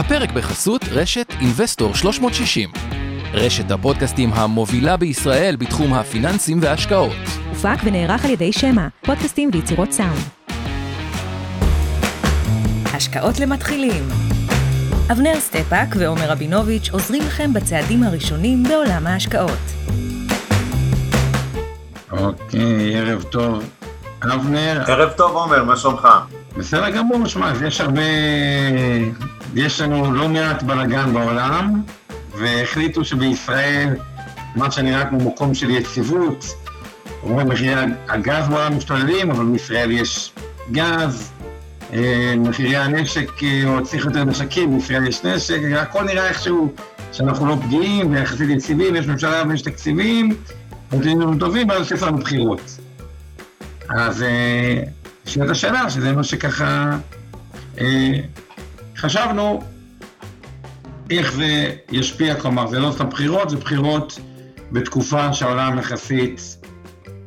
הפרק בחסות רשת Investor 360. רשת הפודקאסטים המובילה בישראל בתחום הפיננסים וההשקעות. הופק ונערך על ידי שמע, פודקאסטים ויצירות סאונד. השקעות למתחילים אבנר סטפאק ועומר רבינוביץ' עוזרים לכם בצעדים הראשונים בעולם ההשקעות. אוקיי, ערב טוב. אבנר. ערב טוב עומר, מה שלומך? בסדר גמור, שמע, יש הרבה... יש לנו לא מעט בלאגן בעולם, והחליטו שבישראל, מה שנראה כמו מקום של יציבות, אומרים מחירי הגז בעולם משתוללים, אבל בישראל יש גז, אה, מחירי הנשק, אה, או צריך יותר נשקים, בישראל יש נשק, הכל נראה איכשהו שאנחנו לא פגיעים ויחסית יציבים, יש ממשלה ויש תקציבים, נתונים טובים, ואז יש לנו בחירות. אז אה, נשאלת השאלה, שזה מה שככה חשבנו, איך זה ישפיע, כלומר, זה לא סתם בחירות, זה בחירות בתקופה שהעולם יחסית,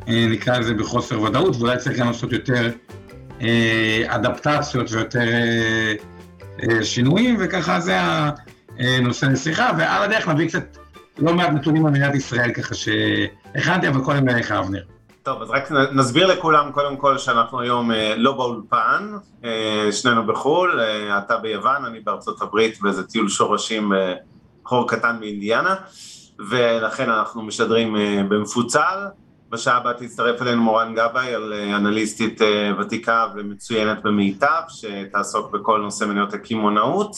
נקרא לזה בחוסר ודאות, ואולי צריך גם לעשות יותר אה, אדפטציות ויותר אה, אה, שינויים, וככה זה הנושא לשיחה, ועל הדרך נביא קצת לא מעט נתונים על מדינת ישראל, ככה שהכנתי, אבל קודם אליך, אבנר. טוב, אז רק נסביר לכולם קודם כל שאנחנו היום לא באולפן, שנינו בחו"ל, אתה ביוון, אני בארצות הברית באיזה טיול שורשים בחור קטן באינדיאנה, ולכן אנחנו משדרים במפוצל. בשעה הבאה תצטרף אלינו מורן גבאי, אה, אנליסטית אה, ותיקה ומצוינת במיטב, שתעסוק בכל נושא מניות הקמעונאות,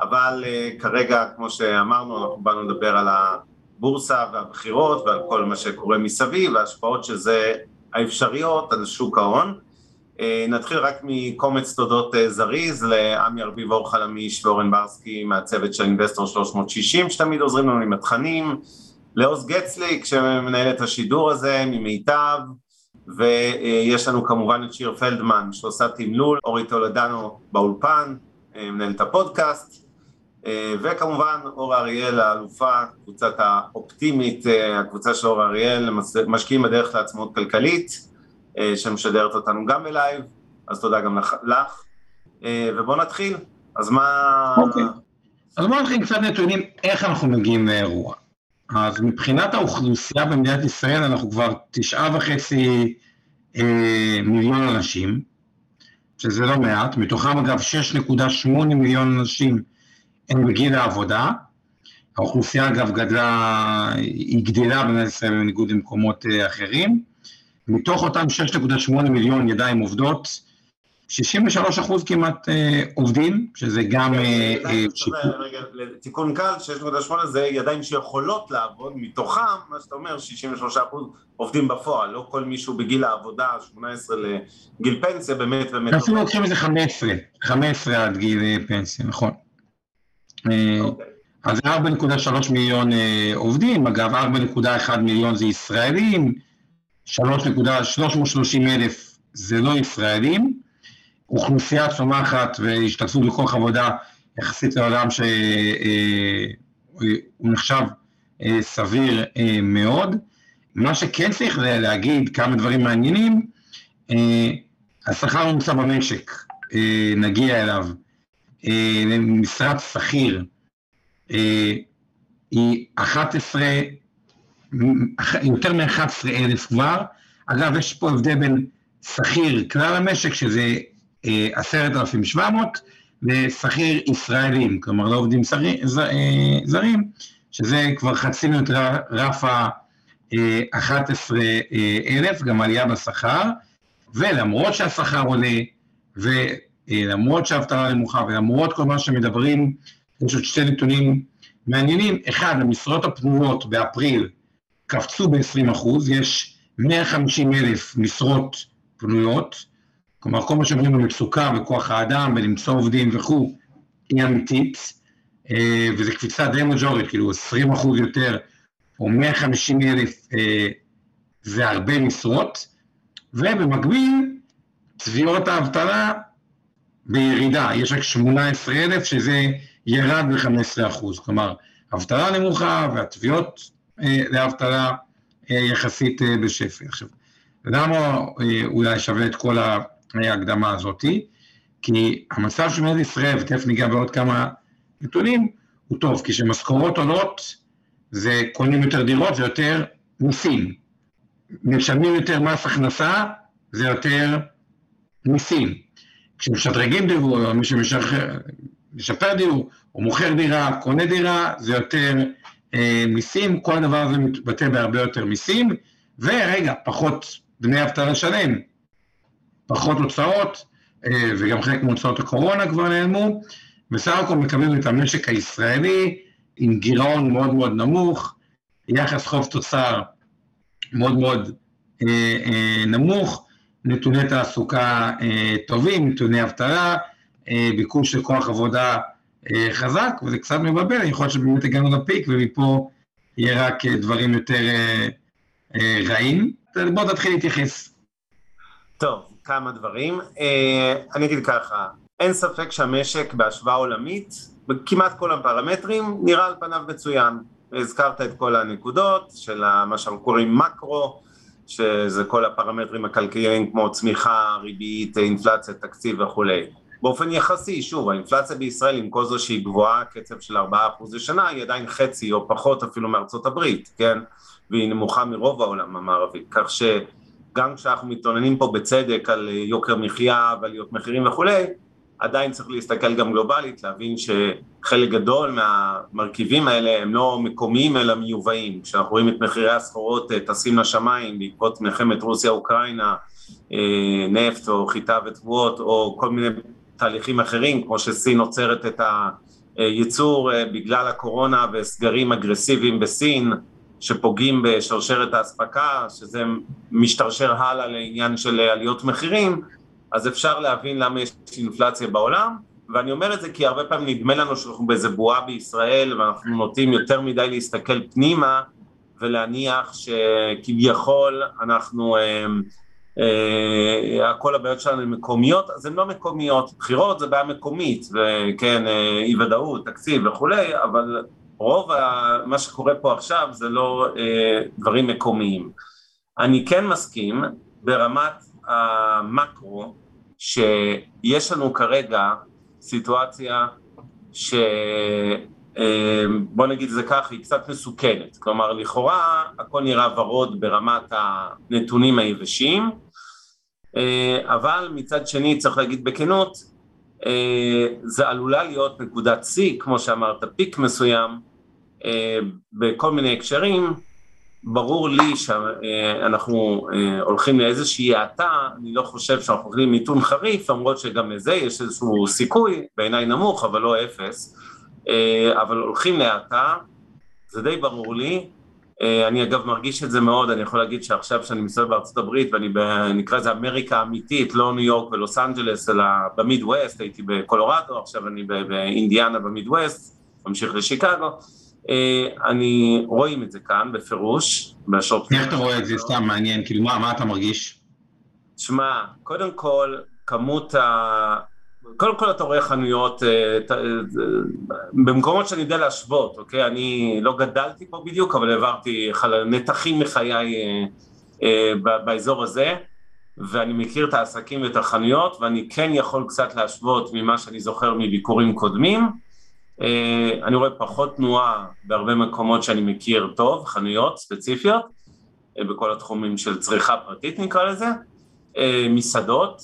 אבל אה, כרגע, כמו שאמרנו, אנחנו באנו לדבר על הבורסה והבחירות ועל כל מה שקורה מסביב, וההשפעות של זה האפשריות על שוק ההון. נתחיל רק מקומץ תודות זריז לעמי ארביב אור חלמיש ואורן ברסקי מהצוות של אינבסטור 360 שתמיד עוזרים לנו עם התכנים. לעוז גצליק שמנהל את השידור הזה ממיטב ויש לנו כמובן את שיר פלדמן שעושה תמלול, אורי טולדנו באולפן, מנהל את הפודקאסט וכמובן אור אריאל האלופה, קבוצת האופטימית, הקבוצה של אור אריאל, משקיעים בדרך לעצמאות כלכלית שמשדרת אותנו גם בלייב, אז תודה גם לך, ובואו נתחיל, אז מה... אוקיי, אז בואו נתחיל קצת נתונים איך אנחנו מגיעים לאירוע. אז מבחינת האוכלוסייה במדינת ישראל אנחנו כבר תשעה וחצי אה, מיליון אנשים, שזה לא מעט, מתוכם אגב 6.8 מיליון אנשים הם בגיל העבודה, האוכלוסייה אגב גדלה, היא גדלה במדינת ישראל בניגוד למקומות אה, אחרים, מתוך אותם 6.8 מיליון ידיים עובדות, 63 אחוז כמעט אה, עובדים, שזה גם אה, אה, רגע, תיקון קל, 6.8 זה ידיים שיכולות לעבוד, מתוכם, מה שאתה אומר, 63 אחוז עובדים בפועל, לא כל מישהו בגיל העבודה, 18 לגיל פנסיה, באמת באמת... אפילו לוקחים איזה 15, 15 עד גיל פנסיה, נכון. אוקיי. אז זה 4.3 מיליון עובדים, אגב 4.1 מיליון זה ישראלים, 3.330 אלף זה לא ישראלים, אוכלוסייה צומחת והשתתפות בכוח עבודה יחסית לעולם שהוא אה, נחשב אה, סביר אה, מאוד. מה שכן צריך להגיד, כמה דברים מעניינים, השכר הממוצע במשק, נגיע אליו, למשרת שכיר, היא 11, יותר מ-11 אלף כבר. אגב, יש פה הבדל בין שכיר כלל המשק, שזה עשרת אלפים שבע מאות, ושכיר ישראלים, כלומר לא עובדים אה, זרים, שזה כבר חצי מיותר רף ה-11 אלף, גם עלייה בשכר, ולמרות שהשכר עולה, ולמרות שהאבטלה נמוכה, ולמרות כל מה שמדברים, יש עוד שתי נתונים מעניינים. אחד, המשרות הפנויות באפריל קפצו ב-20 אחוז, יש 150 אלף משרות פנויות, כלומר, כל מה שאומרים במצוקה וכוח האדם ולמצוא עובדים וכו', היא אמיתית, אה, וזו קפיצה די מג'ורית, כאילו 20 אחוז יותר, או 150 אלף, אה, זה הרבה משרות, ובמקביל, צביעות האבטלה בירידה, יש רק 18 אלף, שזה ירד ב-15 אחוז, כלומר, אבטלה נמוכה והתביעות אה, לאבטלה יחסית בשפל. עכשיו, למה אולי שווה את כל ה... ההקדמה הזאתי, כי המצב של מדינת ישראל, ותכף ניגע בעוד כמה נתונים, הוא טוב, כי כשמשכורות עולות, זה קונים יותר דירות, זה יותר מיסים. משלמים יותר מס הכנסה, זה יותר מיסים. כשמשדרגים דיור, או מי שמשפר דיור, או מוכר דירה, קונה דירה, זה יותר אה, מיסים, כל הדבר הזה מתבטא בהרבה יותר מיסים, ורגע, פחות דמי אבטלה לשלם, פחות הוצאות, אה, וגם חלק מהוצאות הקורונה כבר נעלמו, בסך הכל מקבלים את המשק הישראלי עם גירעון מאוד מאוד נמוך, יחס חוב תוצר מאוד מאוד אה, אה, נמוך, נתוני תעסוקה אה, טובים, נתוני אבטלה, אה, ביקוש של כוח עבודה אה, חזק, וזה קצת מבלבל, יכול להיות שבאמת הגענו לפיק ומפה יהיה רק דברים יותר רעים. בוא תתחיל להתייחס. טוב, כמה דברים. אני אגיד ככה, אין ספק שהמשק בהשוואה עולמית, בכמעט כל הפרמטרים, נראה על פניו מצוין. הזכרת את כל הנקודות של מה שאנחנו קוראים מקרו, שזה כל הפרמטרים הכלכליים כמו צמיחה, ריבית, אינפלציה, תקציב וכולי. באופן יחסי, שוב, האינפלציה בישראל עם כל זו שהיא גבוהה, קצב של 4% לשנה, היא עדיין חצי או פחות אפילו מארצות הברית, כן? והיא נמוכה מרוב העולם המערבי, כך שגם כשאנחנו מתלוננים פה בצדק על יוקר מחיה ועליות מחירים וכולי, עדיין צריך להסתכל גם גלובלית, להבין שחלק גדול מהמרכיבים האלה הם לא מקומיים אלא מיובאים. כשאנחנו רואים את מחירי הסחורות אה, טסים לשמיים בעקבות מלחמת רוסיה-אוקראינה, אה, נפט או חיטה ותבואות או כל מיני תהליכים אחרים, כמו שסין עוצרת את הייצור אה, בגלל הקורונה וסגרים אגרסיביים בסין, שפוגעים בשרשרת האספקה, שזה משתרשר הלאה לעניין של עליות מחירים, אז אפשר להבין למה יש אינפלציה בעולם, ואני אומר את זה כי הרבה פעמים נדמה לנו שאנחנו באיזה בועה בישראל ואנחנו נוטים יותר מדי להסתכל פנימה ולהניח שכביכול אנחנו, אה, אה, כל הבעיות שלנו הן מקומיות, אז הן לא מקומיות, בחירות זה בעיה מקומית, וכן, אה, אי ודאות, תקציב וכולי, אבל רוב מה שקורה פה עכשיו זה לא אה, דברים מקומיים. אני כן מסכים ברמת המקרו שיש לנו כרגע סיטואציה ש... אה, בוא נגיד זה ככה, היא קצת מסוכנת, כלומר לכאורה הכל נראה ורוד ברמת הנתונים היבשים, אה, אבל מצד שני צריך להגיד בכנות, אה, זה עלולה להיות נקודת שיא, כמו שאמרת, פיק מסוים, בכל מיני הקשרים, ברור לי שאנחנו אה, הולכים לאיזושהי האטה, אני לא חושב שאנחנו הולכים מיתון חריף, למרות שגם לזה יש איזשהו סיכוי, בעיניי נמוך אבל לא אפס, אה, אבל הולכים להאטה, זה די ברור לי, אה, אני אגב מרגיש את זה מאוד, אני יכול להגיד שעכשיו שאני מסתובב בארצות הברית ואני נקרא לזה אמריקה אמיתית, לא ניו יורק ולוס אנג'לס, אלא במיד ווסט, הייתי בקולורדו, עכשיו אני באינדיאנה במיד ווסט, ממשיך לשיקגו, אה, אני, רואים את זה כאן בפירוש, בשורט. איך אתה רואה את זה? סתם מעניין, כאילו מה, מה אתה מרגיש? שמע, קודם כל, כמות ה... קודם כל אתה רואה חנויות אה, במקומות שאני יודע להשוות, אוקיי? אני לא גדלתי פה בדיוק, אבל העברתי נתחים מחיי אה, באזור הזה, ואני מכיר את העסקים ואת החנויות, ואני כן יכול קצת להשוות ממה שאני זוכר מביקורים קודמים. אה, אני רואה פחות תנועה בהרבה מקומות שאני מכיר טוב, חנויות ספציפיות, אה, בכל התחומים של צריכה פרטית נקרא לזה, אה, מסעדות,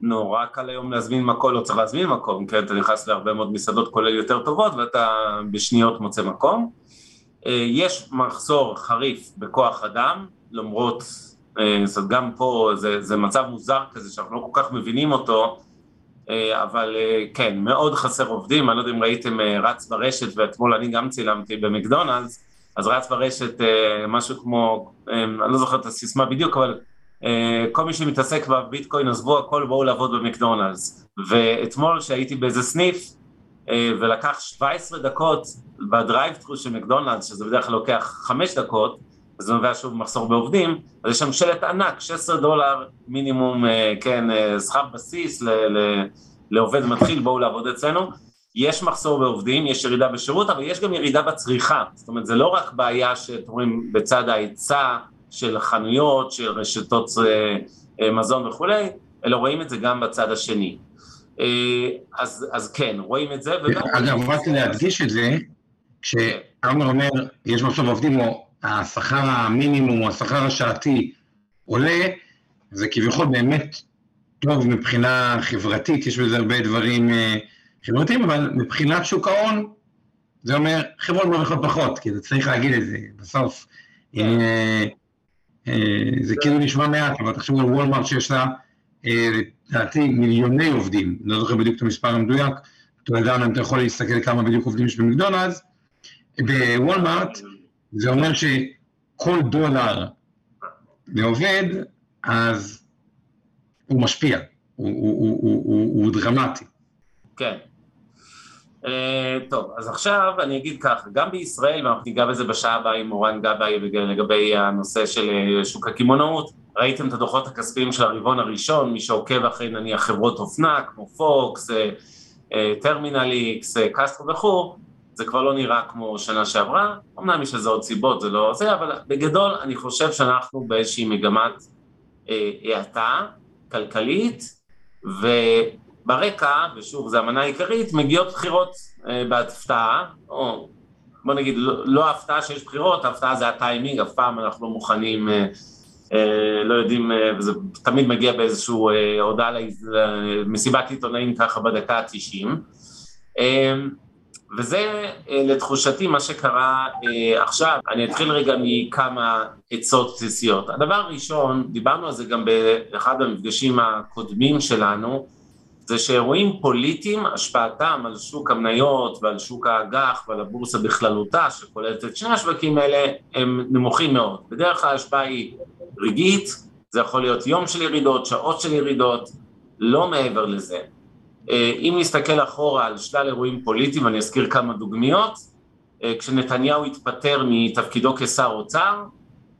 נורא קל היום להזמין מקום, לא צריך להזמין מקום, כן, אתה נכנס להרבה מאוד מסעדות כולל יותר טובות ואתה בשניות מוצא מקום. יש מחסור חריף בכוח אדם, למרות, זאת גם פה זה, זה מצב מוזר כזה שאנחנו לא כל כך מבינים אותו, אבל אה, כן, מאוד חסר עובדים, אני לא יודע אם ראיתם אה, רץ ברשת, ואתמול אני גם צילמתי במקדונלדס, אז רץ ברשת משהו כמו, אני לא זוכר את הסיסמה בדיוק, אבל כל מי שמתעסק בביטקוין עזבו הכל בואו לעבוד במקדונלדס. ואתמול שהייתי באיזה סניף, ולקח 17 דקות ב drive-thru של מקדונלדס, שזה בדרך כלל לוקח 5 דקות, זה נובע שוב מחסור בעובדים, אז יש שם שלט ענק, 16 דולר מינימום, אה, כן, אה, שכר בסיס ל, ל, לעובד מתחיל, בואו לעבוד אצלנו. יש מחסור בעובדים, יש ירידה בשירות, אבל יש גם ירידה בצריכה. זאת אומרת, זה לא רק בעיה שאתם רואים בצד ההיצע של חנויות, של רשתות אה, מזון וכולי, אלא רואים את זה גם בצד השני. אז, אז כן, רואים את זה. אגב, רק להדגיש את זה, כשאמר אומר, יש בסוף עובדים, או השכר המינימום או השכר השעתי עולה, זה כביכול באמת טוב מבחינה חברתית, יש בזה הרבה דברים אה, חברתיים, אבל מבחינת שוק ההון, זה אומר, חברות מרוויחות פחות, כי צריך להגיד את זה, בסוף. כן. אה, אה, זה כאילו נשמע מעט, אבל תחשבו על וולמרט שיש לה, לדעתי, מיליוני עובדים, לא זוכר בדיוק את המספר המדויק, אתה יודע אם אתה יכול להסתכל כמה בדיוק עובדים יש במקדונלדס, בוולמרט זה אומר שכל דולר לעובד, אז הוא משפיע, הוא, הוא, הוא, הוא, הוא דרמטי. כן. Uh, טוב, אז עכשיו אני אגיד ככה, גם בישראל, ואנחנו ניגע בזה בשעה הבאה עם מורן גבאי לגבי הנושא של אה, שוק הקמעונאות, ראיתם את הדוחות הכספיים של הרבעון הראשון, מי שעוקב אחרי נניח חברות אופנה כמו פוקס, טרמינל איקס, קסטרו וכו', זה כבר לא נראה כמו שנה שעברה, אמנם יש לזה עוד סיבות, זה לא זה, אבל בגדול אני חושב שאנחנו באיזושהי מגמת אה, האטה כלכלית, וברקע, ושוב זו המנה העיקרית, מגיעות בחירות אה, בהפתעה, או בוא נגיד לא, לא הפתעה שיש בחירות, ההפתעה זה הטיימינג, אף פעם אנחנו לא מוכנים, אה, אה, לא יודעים, אה, וזה תמיד מגיע באיזושהי אה, הודעה למסיבת עיתונאים ככה בדקה ה-90. אה, וזה אה, לתחושתי מה שקרה אה, עכשיו. אני אתחיל רגע מכמה עצות בסיסיות. הדבר הראשון, דיברנו על זה גם באחד המפגשים הקודמים שלנו, זה שאירועים פוליטיים, השפעתם על שוק המניות ועל שוק האג"ח ועל הבורסה בכללותה, שכוללת את שני השווקים האלה, הם נמוכים מאוד. בדרך כלל ההשפעה היא רגעית, זה יכול להיות יום של ירידות, שעות של ירידות, לא מעבר לזה. אה, אם נסתכל אחורה על שלל אירועים פוליטיים, אני אזכיר כמה דוגמיות, אה, כשנתניהו התפטר מתפקידו כשר אוצר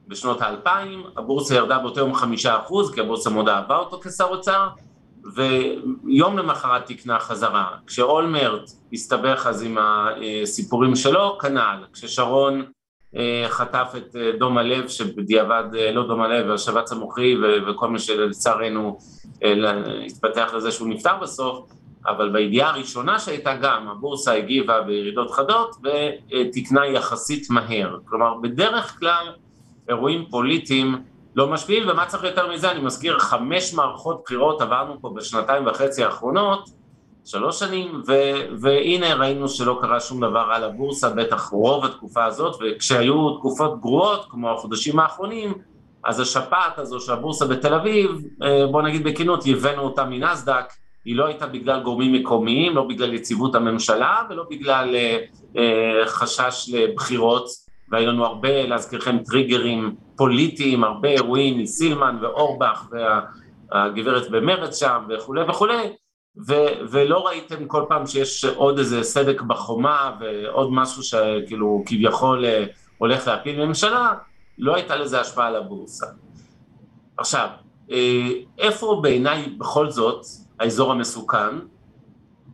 בשנות האלפיים, הבורסה ירדה באותו יום חמישה אחוז, כי הבורסה מאוד אהבה אותו כשר אוצר, ויום למחרת תקנה חזרה. כשאולמרט הסתבך אז עם הסיפורים שלו, כנ"ל. כששרון חטף את דום הלב, שבדיעבד, לא דום הלב, השבץ המוחי וכל מה שלצערנו התפתח לזה שהוא נפטר בסוף, אבל בידיעה הראשונה שהייתה גם, הבורסה הגיבה בירידות חדות ותקנה יחסית מהר. כלומר, בדרך כלל אירועים פוליטיים לא משפיעים, ומה צריך יותר מזה? אני מזכיר, חמש מערכות בחירות עברנו פה בשנתיים וחצי האחרונות, שלוש שנים, ו- והנה ראינו שלא קרה שום דבר על הבורסה, בטח רוב התקופה הזאת, וכשהיו תקופות גרועות, כמו החודשים האחרונים, אז השפעת הזו של הבורסה בתל אביב, אה, בוא נגיד בכנות, הבאנו אותה מנסדק, היא לא הייתה בגלל גורמים מקומיים, לא בגלל יציבות הממשלה ולא בגלל אה, אה, חשש לבחירות, והיו לנו הרבה, להזכירכם, טריגרים פוליטיים, הרבה אירועים מסילמן ואורבך והגברת במרץ שם וכולי וכולי, ו- ולא ראיתם כל פעם שיש עוד איזה סדק בחומה ועוד משהו שכאילו כביכול הולך להפיל ממשלה, לא הייתה לזה השפעה על הבורסה. עכשיו, אה, איפה בעיניי בכל זאת האזור המסוכן,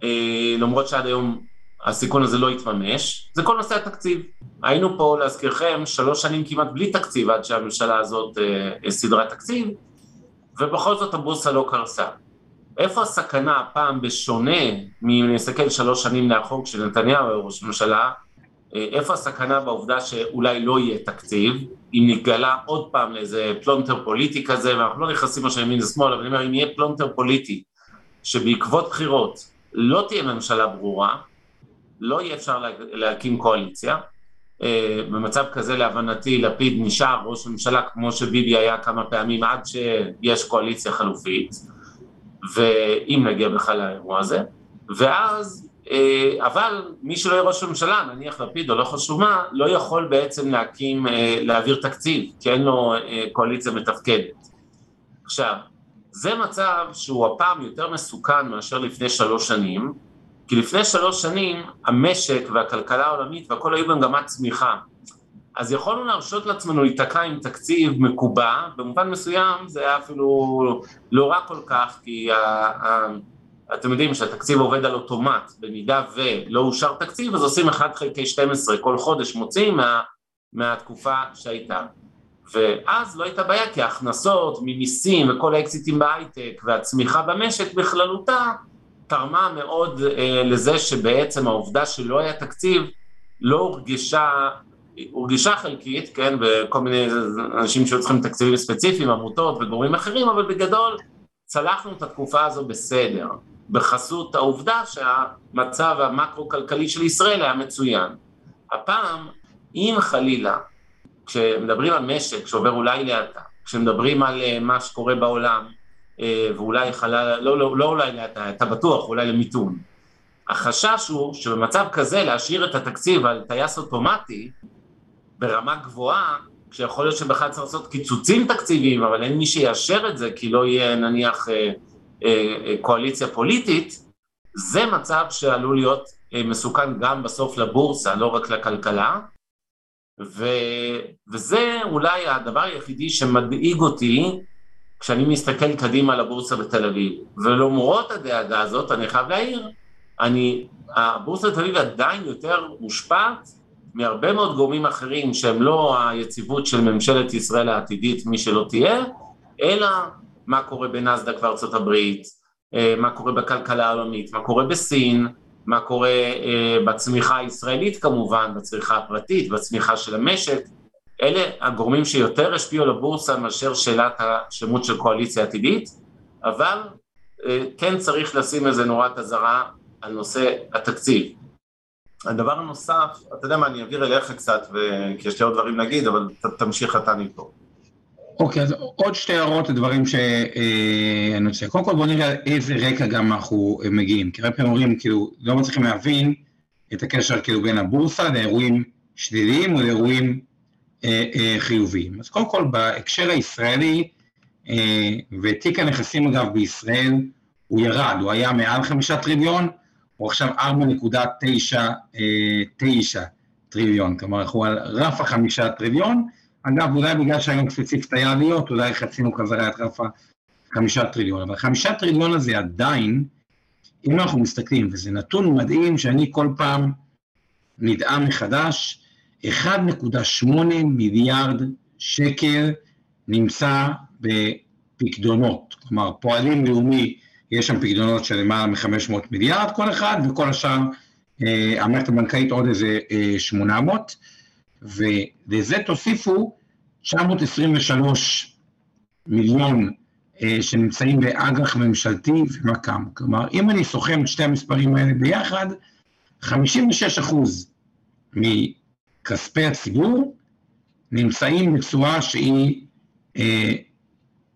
אה, למרות שעד היום הסיכון הזה לא התממש, זה כל נושא התקציב. היינו פה, להזכירכם, שלוש שנים כמעט בלי תקציב עד שהממשלה הזאת אה, סידרה תקציב, ובכל זאת הבורסה לא קרסה. איפה הסכנה הפעם בשונה מאם נסתכל שלוש שנים לאחור כשנתניהו היה ראש ממשלה, אה, איפה הסכנה בעובדה שאולי לא יהיה תקציב, אם נתגלגל עוד פעם לאיזה פלונטר פוליטי כזה, ואנחנו לא נכנסים עכשיו ימין ושמאל, אבל אני אומר, אם יהיה פלונטר פוליטי, שבעקבות בחירות לא תהיה ממשלה ברורה, לא יהיה אפשר להקים קואליציה, אה, במצב כזה להבנתי לפיד נשאר ראש ממשלה כמו שביבי היה כמה פעמים עד שיש קואליציה חלופית, ואם נגיע בכלל לאירוע הזה, ואז אה, אבל מי שלא יהיה ראש הממשלה, נניח לפיד או לא חשוב מה, לא יכול בעצם להקים, אה, להעביר תקציב, כי אין לו אה, קואליציה מתפקדת. עכשיו, זה מצב שהוא הפעם יותר מסוכן מאשר לפני שלוש שנים, כי לפני שלוש שנים המשק והכלכלה העולמית והכל היו במגמת צמיחה. אז יכולנו להרשות לעצמנו להיתקע עם תקציב מקובע, במובן מסוים זה היה אפילו לא רע כל כך, כי אתם יודעים שהתקציב עובד על אוטומט, במידה ולא אושר תקציב אז עושים 1 חלקי 12 כל חודש מוצאים מה, מהתקופה שהייתה. ואז לא הייתה בעיה כי ההכנסות ממיסים וכל האקזיטים בהייטק והצמיחה במשק בכללותה תרמה מאוד אה, לזה שבעצם העובדה שלא היה תקציב לא הורגשה, הורגשה חלקית, כן, וכל מיני אנשים שהיו צריכים תקציבים ספציפיים, עמותות וגורמים אחרים, אבל בגדול צלחנו את התקופה הזו בסדר, בחסות העובדה שהמצב המקרו-כלכלי של ישראל היה מצוין. הפעם, אם חלילה, כשמדברים על משק שעובר אולי לאטה, כשמדברים על אה, מה שקורה בעולם, אה, ואולי חלל, לא, לא, לא אולי לאטה, אתה בטוח, אולי למיתון. החשש הוא שבמצב כזה להשאיר את התקציב על טייס אוטומטי ברמה גבוהה, כשיכול להיות שבכלל צריך לעשות קיצוצים תקציביים, אבל אין מי שיאשר את זה, כי לא יהיה נניח אה, אה, אה, קואליציה פוליטית, זה מצב שעלול להיות אה, מסוכן גם בסוף לבורסה, לא רק לכלכלה, ו, וזה אולי הדבר היחידי שמדאיג אותי כשאני מסתכל קדימה לבורסה בתל אביב, ולמרות הדאגה הזאת, אני חייב להעיר, אני, הבורסה בתל אביב עדיין יותר מושפעת מהרבה מאוד גורמים אחרים שהם לא היציבות של ממשלת ישראל העתידית, מי שלא תהיה, אלא מה קורה בנסדק וארצות הברית, אה, מה קורה בכלכלה העולמית, מה קורה בסין, מה קורה אה, בצמיחה הישראלית כמובן, בצמיחה הפרטית, בצמיחה של המשק, אלה הגורמים שיותר השפיעו על הבורסה מאשר שאלת השלמות של קואליציה עתידית, אבל אה, כן צריך לשים איזה נורת אזהרה על נושא התקציב. הדבר הנוסף, אתה יודע מה, אני אעביר אליך קצת, כי יש לי עוד דברים להגיד, אבל ת, תמשיך אתה מפה. אוקיי, אז עוד שתי הערות לדברים שאני רוצה. קודם כל בוא נראה איזה רקע גם אנחנו מגיעים, כי הרבה פעמים אומרים, כאילו, לא מצליחים להבין את הקשר כאילו בין הבורסה לאירועים שליליים או לאירועים אה, אה, חיוביים. אז קודם כל בהקשר הישראלי, אה, ותיק הנכסים אגב בישראל הוא ירד, הוא היה מעל חמישה טריליון, הוא עכשיו 4.99 טריליון, כלומר אנחנו על רף החמישה טריליון, אגב אולי בגלל שהיום ספציפית היה עליות, אולי חצינו חזרה את רף החמישה טריליון, אבל חמישה טריליון הזה עדיין, אם אנחנו מסתכלים, וזה נתון מדהים שאני כל פעם נדהם מחדש, 1.8 מיליארד שקל נמצא בפקדונות, כלומר פועלים לאומי יש שם פקדונות של למעלה מ-500 מיליארד כל אחד, וכל השאר, אה, המערכת הבנקאית עוד איזה אה, 800, ולזה תוסיפו 923 מיליון אה, שנמצאים באג"ח ממשלתי ומק"מ. כלומר, אם אני סוכם את שתי המספרים האלה ביחד, 56 אחוז מכספי הציבור נמצאים בצורה שהיא אה,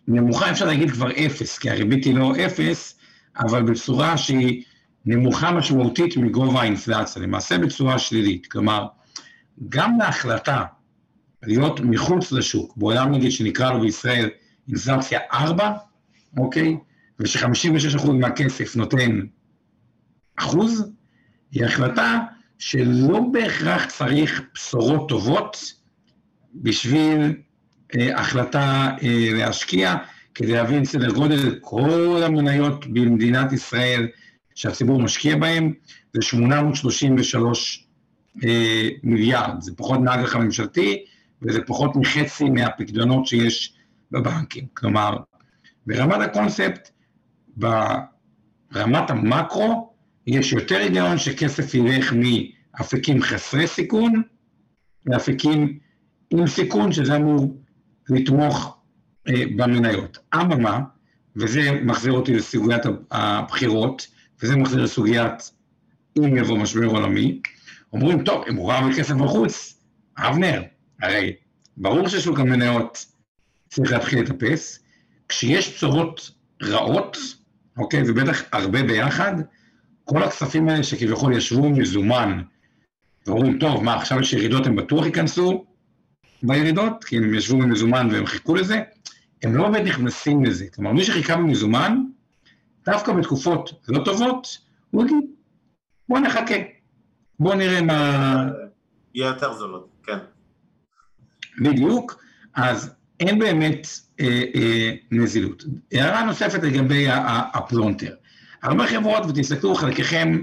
נמוכה, אפשר להגיד כבר אפס, כי הריבית היא לא אפס, אבל בצורה שהיא נמוכה משמעותית מגובה האינפלציה, למעשה בצורה שלילית. כלומר, גם להחלטה להיות מחוץ לשוק, בעולם נגיד שנקרא לו בישראל אינפלציה 4, אוקיי? וש-56% מהכסף נותן אחוז, היא החלטה שלא בהכרח צריך בשורות טובות בשביל החלטה אה, להשקיע, כדי להבין סדר גודל, כל המניות במדינת ישראל שהציבור משקיע בהן, זה 833 אה, מיליארד, זה פחות מהאג"ח הממשלתי, וזה פחות מחצי מהפקדונות שיש בבנקים. כלומר, ברמת הקונספט, ברמת המקרו, יש יותר היגיון שכסף ילך מאפיקים חסרי סיכון לאפיקים עם סיכון, שזה אמור לתמוך אה, במניות. אממה, וזה מחזיר אותי לסוגיית הבחירות, וזה מחזיר לסוגיית אם יבוא משבר עולמי, אומרים, טוב, אם הוא ראה בכסף בחוץ, אבנר, הרי ברור ששוק המניות צריך להתחיל לטפס, כשיש בשורות רעות, אוקיי, ובטח הרבה ביחד, כל הכספים האלה שכביכול ישבו מזומן, ואומרים, טוב, מה, עכשיו יש ירידות, הם בטוח ייכנסו, בירידות, כי הם ישבו במזומן והם חיכו לזה, הם לא באמת נכנסים לזה. כלומר, מי שחיכה במזומן, דווקא בתקופות לא טובות, הוא יגיד, בוא נחכה, בוא נראה מה... יהיה יותר זולות, כן. בדיוק, אז אין באמת אה, אה, נזילות. הערה נוספת לגבי הפלונטר. הרבה חברות, ותסתכלו, חלקכם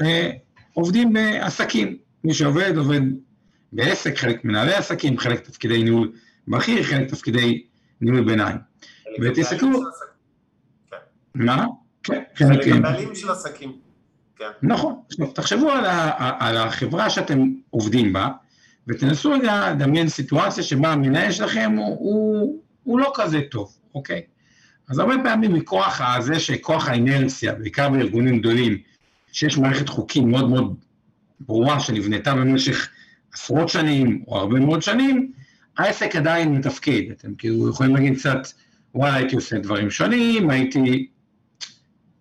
אה, עובדים בעסקים. מי שעובד, עובד בעסק, חלק מנהלי עסקים, חלק תפקידי ניהול בכיר, חלק תפקידי ניהול ביניים. ותסתכלו... כן. מה? כן, חלק הבעלים של עסקים. כן. נכון. תחשבו על, ה, על החברה שאתם עובדים בה, ותנסו רגע לדמיין סיטואציה שבה המנהל שלכם הוא, הוא, הוא לא כזה טוב, אוקיי? אז הרבה פעמים מכוח הזה שכוח האינרציה, בעיקר בארגונים גדולים, שיש מערכת חוקים מאוד מאוד ברורה שנבנתה במשך עשרות שנים או הרבה מאוד שנים, העסק עדיין מתפקד. אתם כאילו יכולים להגיד קצת, וואלה, הייתי עושה דברים שונים, הייתי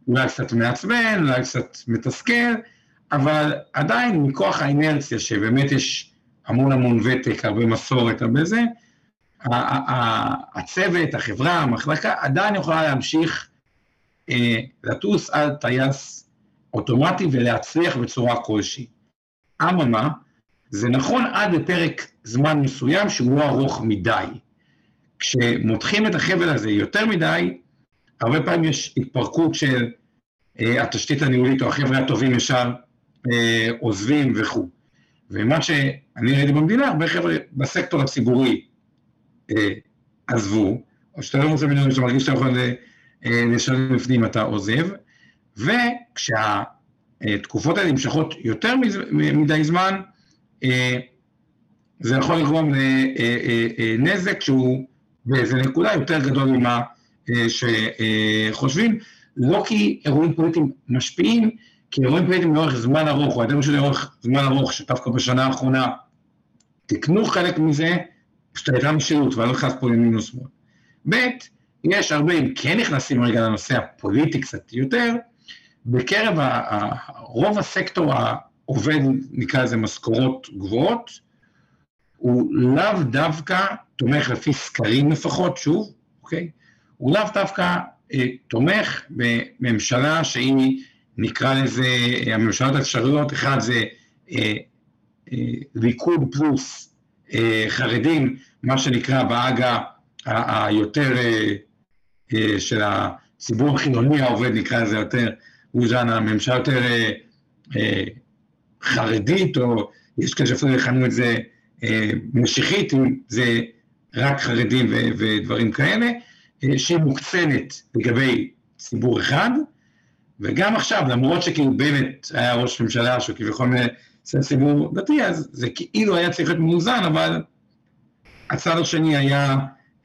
אולי קצת מעצבן, אולי קצת מתסכל, אבל עדיין מכוח האינרציה, שבאמת יש המון המון ותק, הרבה מסורת, הרבה זה, הצוות, החברה, המחלקה, עדיין יכולה להמשיך אה, לטוס על טייס אוטומטי ולהצליח בצורה כלשהי. אממה, זה נכון עד לפרק זמן מסוים שהוא לא ארוך מדי. כשמותחים את החבל הזה יותר מדי, הרבה פעמים יש התפרקות של אה, התשתית הניהולית או החבר'ה הטובים ישר אה, עוזבים וכו'. ומה שאני ראיתי במדינה, הרבה חבר'ה בסקטור הציבורי אה, עזבו, או שאתה לא רוצה מינוי שאתה מרגיש שאתה יכול אה, לשלם בפנים, אתה עוזב, וכשהתקופות האלה נמשכות יותר מדי זמן, זה יכול לגרום לנזק שהוא באיזה נקודה יותר גדול ממה שחושבים, לא כי אירועים פוליטיים משפיעים, כי אירועים פוליטיים לאורך זמן ארוך, או אתם שלי לאורך זמן ארוך, שדווקא בשנה האחרונה תקנו חלק מזה, פשוט הייתה משילות, ואני לא נכנס פה למינוס שמאל. ב', יש הרבה, אם כן נכנסים רגע לנושא הפוליטי קצת יותר, בקרב רוב הסקטור העובד, נקרא לזה משכורות גבוהות, הוא לאו דווקא תומך לפי סקרים לפחות, שוב, אוקיי? הוא לאו דווקא אה, תומך בממשלה שהיא, נקרא לזה, הממשלות האפשריות, אחד זה אה, אה, ליכוד פלוס אה, חרדים, מה שנקרא באגה היותר אה, אה, של הציבור החילוני העובד, נקרא לזה יותר, הוא זן הממשלה יותר חרדית, או יש כאלה שאפילו יכנו את זה משיחית, אם זה רק חרדים ודברים כאלה, שהיא מוקצנת לגבי ציבור אחד, וגם עכשיו, למרות שכאילו בנט היה ראש ממשלה שהוא כביכול מייצג ציבור דתי, אז זה כאילו היה צריך להיות מאוזן, אבל הצד השני היה,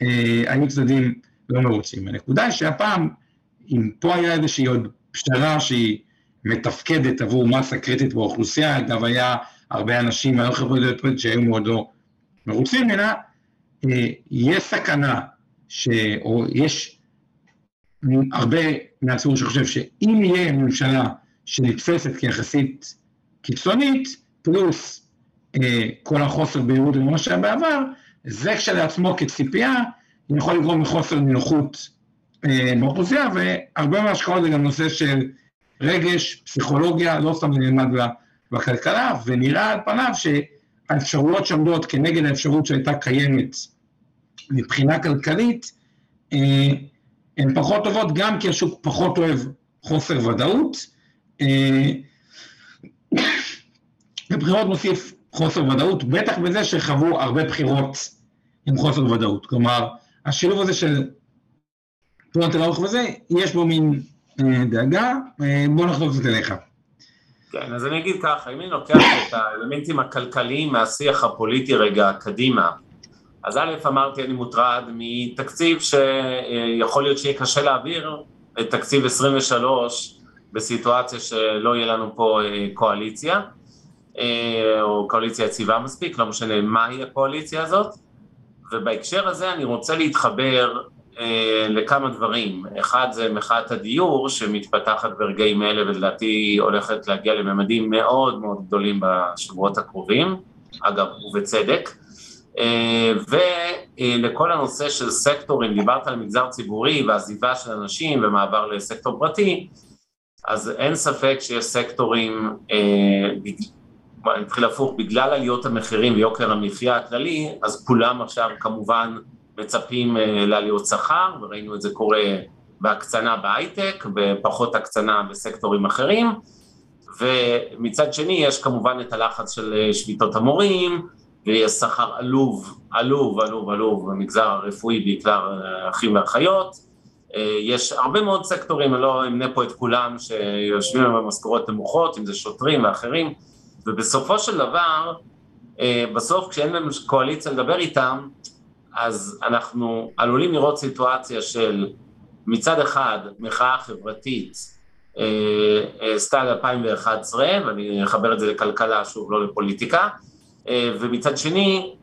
אה, היו צדדים לא מרוצים. הנקודה היא שהפעם, אם פה היה איזושהי עוד פשרה שהיא מתפקדת עבור מסה קריטית באוכלוסייה, אגב היה הרבה אנשים מהיום חברות פוליטיות שהיו מאוד לא מרוצים ממנה, אה, יש סכנה, ש, או יש הרבה מהציבור שחושב שאם יהיה ממשלה שנתפסת כיחסית קיצונית, פלוס אה, כל החוסר בהירות למה שהיה בעבר, זה כשלעצמו כציפייה יכול לגרום לחוסר נינוחות אה, באוכלוסייה, והרבה מההשקעות זה גם נושא של רגש, פסיכולוגיה, לא סתם זה נלמד בכלכלה, ונראה על פניו שהאפשרויות שעומדות כנגד האפשרות שהייתה קיימת מבחינה כלכלית, אה, הן פחות טובות גם כי השוק פחות אוהב חוסר ודאות. אה, ובחירות מוסיף חוסר ודאות, בטח בזה שחוו הרבה בחירות עם חוסר ודאות. כלומר, השילוב הזה של תנועת אל וזה, יש בו מין אה, דאגה, אה, בוא נחזור קצת אליך. כן, אז אני אגיד ככה, אם אני לוקח את האלמנטים הכלכליים מהשיח הפוליטי רגע קדימה, אז א', אמרתי, אני מוטרד מתקציב שיכול להיות שיהיה קשה להעביר את תקציב 23 בסיטואציה שלא יהיה לנו פה אה, קואליציה, או קואליציה יציבה מספיק, לא משנה מהי הקואליציה הזאת. ובהקשר הזה אני רוצה להתחבר אה, לכמה דברים. אחד זה מחאת הדיור שמתפתחת ברגעים אלה ולדעתי הולכת להגיע לממדים מאוד מאוד גדולים בשבועות הקרובים, אגב, ובצדק. אה, ולכל הנושא של סקטורים, דיברת על מגזר ציבורי ועזיבה של אנשים ומעבר לסקטור פרטי, אז אין ספק שיש סקטורים אה, אני אתחיל הפוך, בגלל עליות המחירים ויוקר המחיה הכללי, אז כולם עכשיו כמובן מצפים אה, לעליות שכר, וראינו את זה קורה בהקצנה בהייטק, בפחות הקצנה בסקטורים אחרים, ומצד שני יש כמובן את הלחץ של אה, שביתות המורים, ויש שכר עלוב, עלוב, עלוב, עלוב במגזר הרפואי, בעיקר אה, אחים ואחיות, יש הרבה מאוד סקטורים, אני לא אמנה פה את כולם, שיושבים במשכורות נמוכות, אם זה שוטרים ואחרים, ובסופו של דבר, בסוף כשאין לנו קואליציה לדבר איתם, אז אנחנו עלולים לראות סיטואציה של מצד אחד מחאה חברתית אה, אה, סטייל 2011, ואני אחבר את זה לכלכלה, שוב, לא לפוליטיקה, אה, ומצד שני,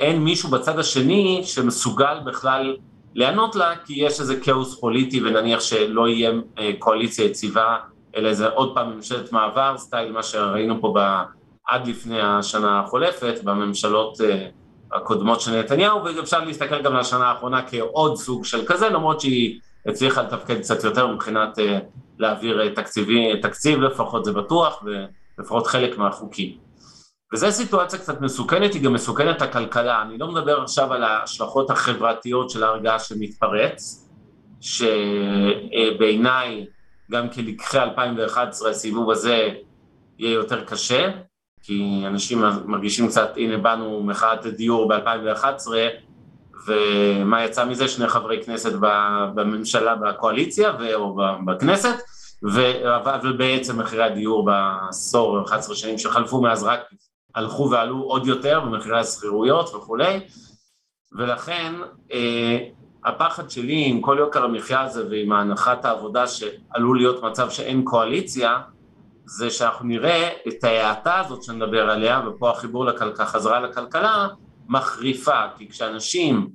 אין מישהו בצד השני שמסוגל בכלל לענות לה, כי יש איזה כאוס פוליטי, ונניח שלא יהיה קואליציה יציבה, אלא איזה עוד פעם ממשלת מעבר, סטייל מה שראינו פה ב, עד לפני השנה החולפת, בממשלות הקודמות של נתניהו, ואפשר להסתכל גם על השנה האחרונה כעוד סוג של כזה, למרות שהיא הצליחה לתפקד קצת יותר מבחינת uh, להעביר uh, תקציבי, תקציב לפחות זה בטוח, ולפחות חלק מהחוקים. וזו סיטואציה קצת מסוכנת, היא גם מסוכנת לכלכלה. אני לא מדבר עכשיו על ההשלכות החברתיות של ההרגעה שמתפרץ, שבעיניי גם כלקחי 2011 הסיבוב הזה יהיה יותר קשה, כי אנשים מרגישים קצת, הנה באנו מחאת דיור ב-2011, ומה יצא מזה? שני חברי כנסת בממשלה, בקואליציה או בכנסת, אבל בעצם מחירי הדיור בעשור, 11 שנים שחלפו מאז רק הלכו ועלו עוד יותר במחירי השכירויות וכולי, ולכן אה, הפחד שלי עם כל יוקר המחיה הזה ועם ההנחת העבודה שעלול להיות מצב שאין קואליציה, זה שאנחנו נראה את ההאטה הזאת שנדבר עליה, ופה החיבור לכלכלה, חזרה לכלכלה, מחריפה, כי כשאנשים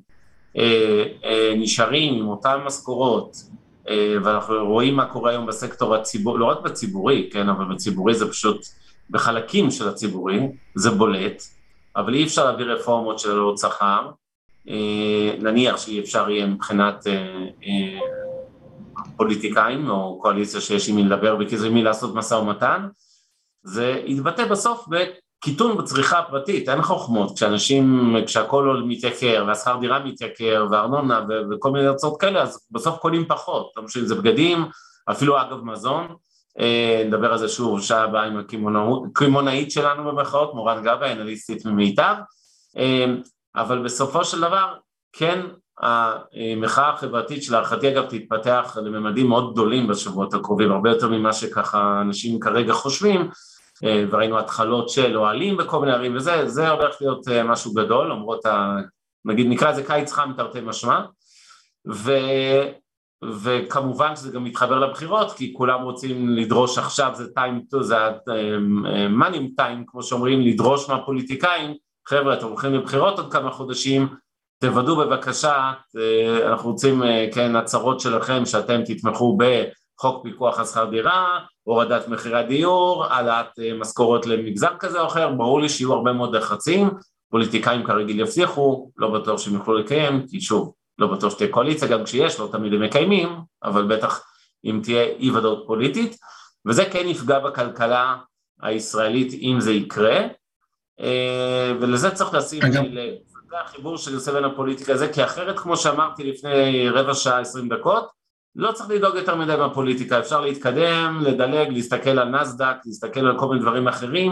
אה, אה, נשארים עם אותן משכורות, אה, ואנחנו רואים מה קורה היום בסקטור הציבורי, לא רק בציבורי, כן, אבל בציבורי זה פשוט, בחלקים של הציבורי, זה בולט, אבל אי אפשר להביא רפורמות של העלות שכר, אה, נניח שאי אפשר יהיה מבחינת אה, אה, פוליטיקאים או קואליציה שיש עם מי לדבר וכזה מי לעשות משא ומתן, זה יתבטא בסוף קיטון בצריכה הפרטית, אין חוכמות, כשאנשים, כשהכול מתייקר והשכר דירה מתייקר וארנונה ו- וכל מיני הצעות כאלה, אז בסוף קונים פחות, לא משנה אם זה בגדים, אפילו אגב מזון, אה, נדבר על זה שוב שעה הבאה עם הקמעונאית שלנו במחאות, מורן גבה, אנליסטית ממיטב, אה, אבל בסופו של דבר, כן, המחאה החברתית שלהערכתי אגב תתפתח לממדים מאוד גדולים בשבועות הקרובים, הרבה יותר ממה שככה אנשים כרגע חושבים, אה, וראינו התחלות של אוהלים בכל מיני ערים וזה, זה הולך להיות אה, משהו גדול, למרות ה... נגיד נקרא לזה קיץ חם תרתי משמע, ו... וכמובן שזה גם מתחבר לבחירות, כי כולם רוצים לדרוש עכשיו, זה time to, זה אה, time, כמו שאומרים, לדרוש מהפוליטיקאים, חבר'ה, אתם הולכים לבחירות עוד כמה חודשים, תוודאו בבקשה, אנחנו רוצים, כן, הצהרות שלכם שאתם תתמכו בחוק פיקוח על שכר דירה, הורדת מחירי הדיור, העלאת אה, משכורות למגזר כזה או אחר, ברור לי שיהיו הרבה מאוד לחצים, פוליטיקאים כרגיל יבטיחו, לא בטוח שהם יוכלו לקיים, כי שוב, לא בטוח שתהיה קואליציה, גם כשיש, לא תמיד הם מקיימים, אבל בטח אם תהיה אי ודאות פוליטית, וזה כן יפגע בכלכלה הישראלית אם זה יקרה, אה, ולזה צריך לשים לב. זה החיבור שאני עושה בין הפוליטיקה הזה, כי אחרת, כמו שאמרתי לפני רבע שעה, עשרים דקות, לא צריך לדאוג יותר מדי מהפוליטיקה, אפשר להתקדם, לדלג, להסתכל על נסדק, להסתכל על כל מיני דברים אחרים,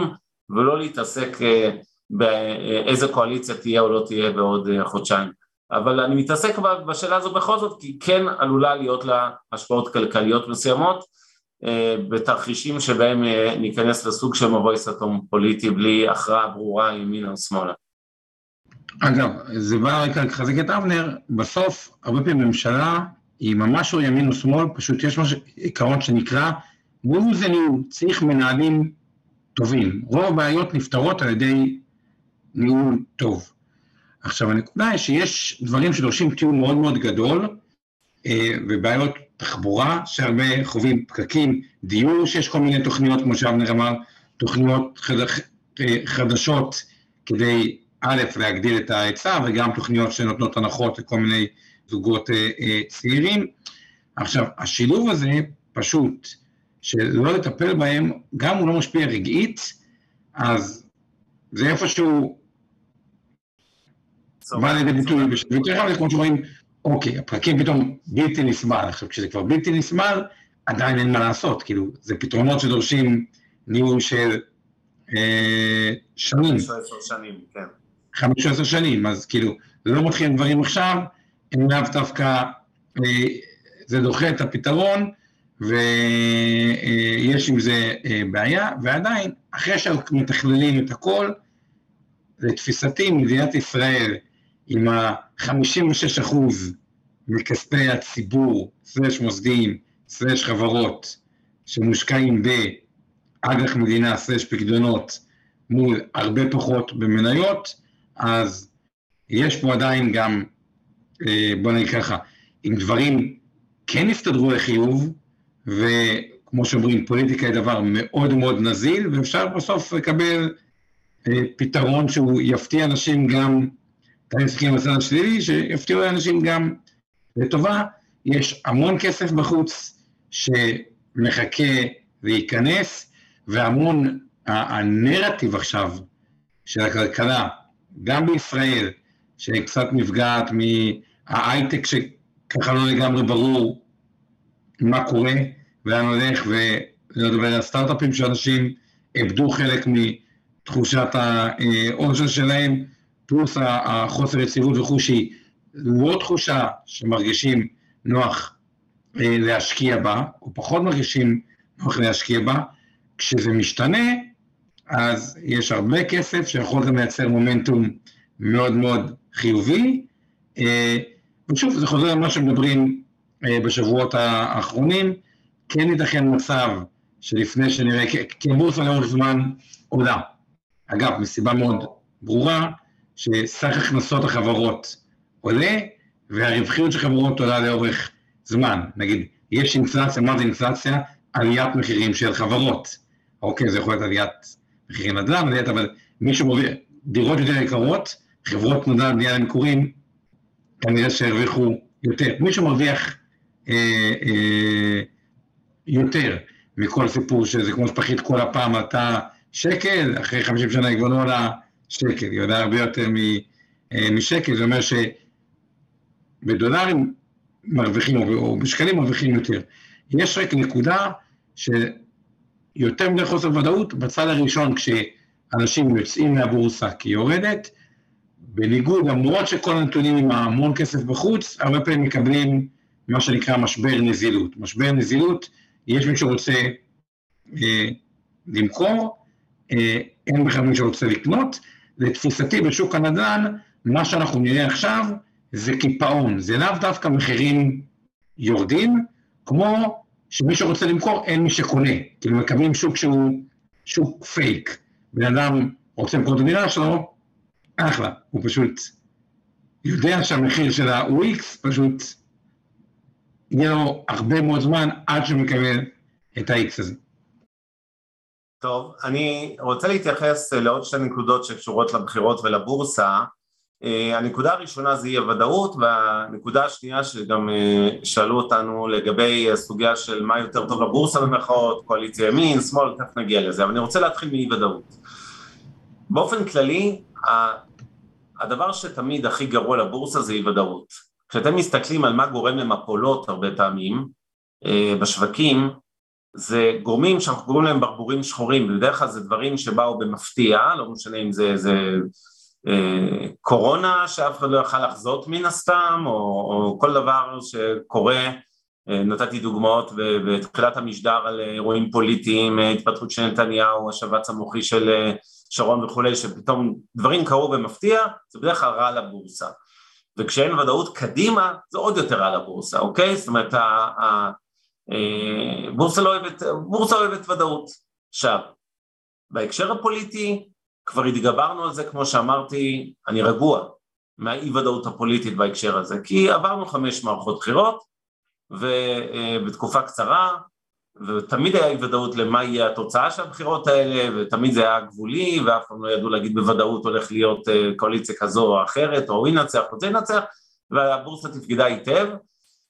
ולא להתעסק אה, באיזה קואליציה תהיה או לא תהיה בעוד אה, חודשיים. אבל אני מתעסק בשאלה הזו בכל זאת, כי כן עלולה להיות לה השפעות כלכליות מסוימות, אה, בתרחישים שבהם ניכנס לסוג של מבוי סתום פוליטי בלי הכרעה ברורה ימינה או שמאלה. אגב, זה בא רק לחזק את אבנר, בסוף הרבה פעמים ממשלה היא ממש לא ימין או שמאל, פשוט יש משהו, עיקרון שנקרא ניהול, צריך מנהלים טובים. רוב הבעיות נפתרות על ידי ניהול טוב. עכשיו הנקודה היא שיש דברים שדורשים תיאור מאוד מאוד גדול, אה, ובעיות תחבורה, שהרבה חווים פקקים, דיור, שיש כל מיני תוכניות, כמו שאבנר אמר, תוכניות אה, חדשות כדי א', להגדיל את ההיצע, וגם תוכניות שנותנות הנחות לכל מיני זוגות אה, אה, צעירים. עכשיו, השילוב הזה פשוט, שלא לטפל בהם, גם הוא לא משפיע רגעית, אז זה איפשהו בא לידי ביטוי, ויותר חלק כמו שאומרים, אוקיי, הפרקים פתאום בלתי נסבל. עכשיו, כשזה כבר בלתי נסבל, עדיין אין מה לעשות, כאילו, זה פתרונות שדורשים ניהול של אה, שנים. 15 שנים, כן. 15 שנים, אז כאילו, לא מתחילים דברים עכשיו, הם לאו דווקא אה, זה דוחה את הפתרון, ויש עם זה בעיה, ועדיין, אחרי שמתכללים את הכל, לתפיסתי מדינת ישראל עם ה-56 אחוז מכספי הציבור, סלש מוסדיים, סלש חברות, שמושקעים באג"ח מדינה, סלש פקדונות, מול הרבה פחות במניות, אז יש פה עדיין גם, אה, בוא נגיד ככה, אם דברים כן יסתדרו לחיוב, וכמו שאומרים, פוליטיקה היא דבר מאוד מאוד נזיל, ואפשר בסוף לקבל אה, פתרון שהוא יפתיע אנשים גם, אתם מסתכלים על הצד השלילי, שיפתיעו אנשים גם לטובה. יש המון כסף בחוץ שמחכה להיכנס, והמון, הנרטיב עכשיו של הכלכלה, גם בישראל, שקצת נפגעת מההייטק שככה לא לגמרי ברור מה קורה, לאן הולך, ולדבר על סטארט-אפים שאנשים איבדו חלק מתחושת העושר שלהם, פלוס החוסר יציבות וכו', שהיא לא תחושה שמרגישים נוח אה, להשקיע בה, או פחות מרגישים נוח להשקיע בה, כשזה משתנה, אז יש הרבה כסף שיכול גם לייצר מומנטום מאוד מאוד חיובי. אה, ושוב, זה חוזר למה שמדברים אה, בשבועות האחרונים, כן ייתכן מצב שלפני שנראה, כי הבורסה לאורך זמן עולה. אגב, מסיבה מאוד ברורה, שסך הכנסות החברות עולה, והרווחיות של חברות עולה לאורך זמן. נגיד, יש אינפלציה, מה זה אינפלציה? עליית מחירים של חברות. אוקיי, זה יכול להיות עליית מחירי נדל"ן, אבל מישהו מוביל, דירות יותר יקרות, חברות נדל"ן בנייה למקורים, כנראה שהרוויחו יותר. מישהו מרוויח אה, אה, יותר מכל סיפור שזה כמו שפחית כל הפעם עלתה שקל, אחרי 50 שנה היא כבר לא עולה שקל, היא עולה הרבה יותר אה, משקל, זה אומר שבדולרים מרוויחים, או בשקלים מרוויחים יותר. יש רק נקודה שיותר מדי חוסר ודאות בצד הראשון, כשאנשים יוצאים מהבורסה כי היא יורדת, בניגוד, למרות שכל הנתונים עם המון כסף בחוץ, הרבה פעמים מקבלים מה שנקרא משבר נזילות. משבר נזילות, יש מי שרוצה אה, למכור, אה, אין בכלל מי שרוצה לקנות. לתפיסתי בשוק הנדל"ן, מה שאנחנו נראה עכשיו זה קיפאון, זה לאו דווקא מחירים יורדים, כמו שמי שרוצה למכור אין מי שקונה, כאילו מקבלים שוק שהוא שוק פייק. בן אדם רוצה למכור את הדירה שלו, אחלה, הוא פשוט יודע שהמחיר הוא איקס, פשוט יהיה לו הרבה מאוד זמן עד שהוא מקבל את ה-X הזה. טוב, אני רוצה להתייחס לעוד שתי נקודות שקשורות לבחירות ולבורסה. אה, הנקודה הראשונה זה אי הוודאות, והנקודה השנייה שגם אה, שאלו אותנו לגבי הסוגיה של מה יותר טוב לבורסה במחאות, קואליציה ימין, שמאל, תכף נגיע לזה, אבל אני רוצה להתחיל מאי ודאות. באופן כללי, הדבר שתמיד הכי גרוע לבורסה זה אי ודאות. כשאתם מסתכלים על מה גורם למפולות הרבה פעמים אה, בשווקים, זה גורמים שאנחנו קוראים להם ברבורים שחורים, בדרך כלל זה דברים שבאו במפתיע, לא משנה אם זה, זה קורונה שאף אחד לא יכל לחזות מן הסתם, או, או כל דבר שקורה, אה, נתתי דוגמאות בתחילת המשדר על אירועים פוליטיים, אה, התפתחות של נתניהו, השבץ המוחי של אה, שרון וכולי, שפתאום דברים קרו במפתיע, זה בדרך כלל רע לבורסה. וכשאין ודאות קדימה, זה עוד יותר רע לבורסה, אוקיי? זאת אומרת, הבורסה לא אוהבת, בורסה אוהבת ודאות. עכשיו, בהקשר הפוליטי, כבר התגברנו על זה, כמו שאמרתי, אני רגוע מהאי ודאות הפוליטית בהקשר הזה, כי עברנו חמש מערכות בחירות, ובתקופה קצרה, ותמיד היה אי ודאות למה יהיה התוצאה של הבחירות האלה, ותמיד זה היה גבולי, ואף פעם לא ידעו להגיד בוודאות הולך להיות אה, קואליציה כזו או אחרת, או ינצח או זה ינצח, והבורסה תפקדה היטב.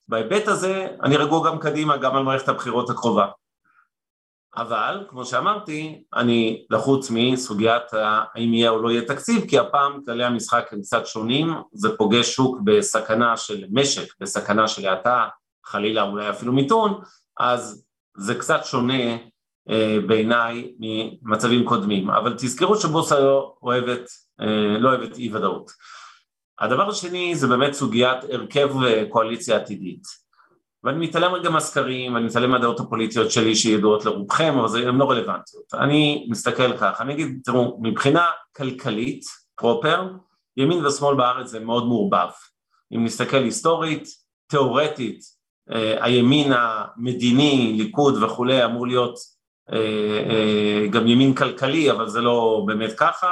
בהיבט הזה אני רגוע גם קדימה, גם על מערכת הבחירות הקרובה. אבל, כמו שאמרתי, אני לחוץ מסוגיית האם יהיה או לא יהיה תקציב, כי הפעם כללי המשחק הם קצת שונים, זה פוגש שוק בסכנה של משק, בסכנה של האטה, חלילה אולי אפילו מיתון, אז זה קצת שונה אה, בעיניי ממצבים קודמים, אבל תזכרו שבורסה לא אוהבת, אה, לא אוהבת אי ודאות. הדבר השני זה באמת סוגיית הרכב אה, קואליציה עתידית, ואני מתעלם רגע מהסקרים, אני מתעלם מהדעות הפוליטיות שלי שידועות לרובכם, אבל הן לא רלוונטיות. אני מסתכל כך, אני אגיד, תראו, מבחינה כלכלית, פרופר, ימין ושמאל בארץ זה מאוד מעורבב. אם נסתכל היסטורית, תיאורטית, אה, הימין המדיני, ליכוד וכולי, אמור להיות אה, אה, גם ימין כלכלי, אבל זה לא באמת ככה,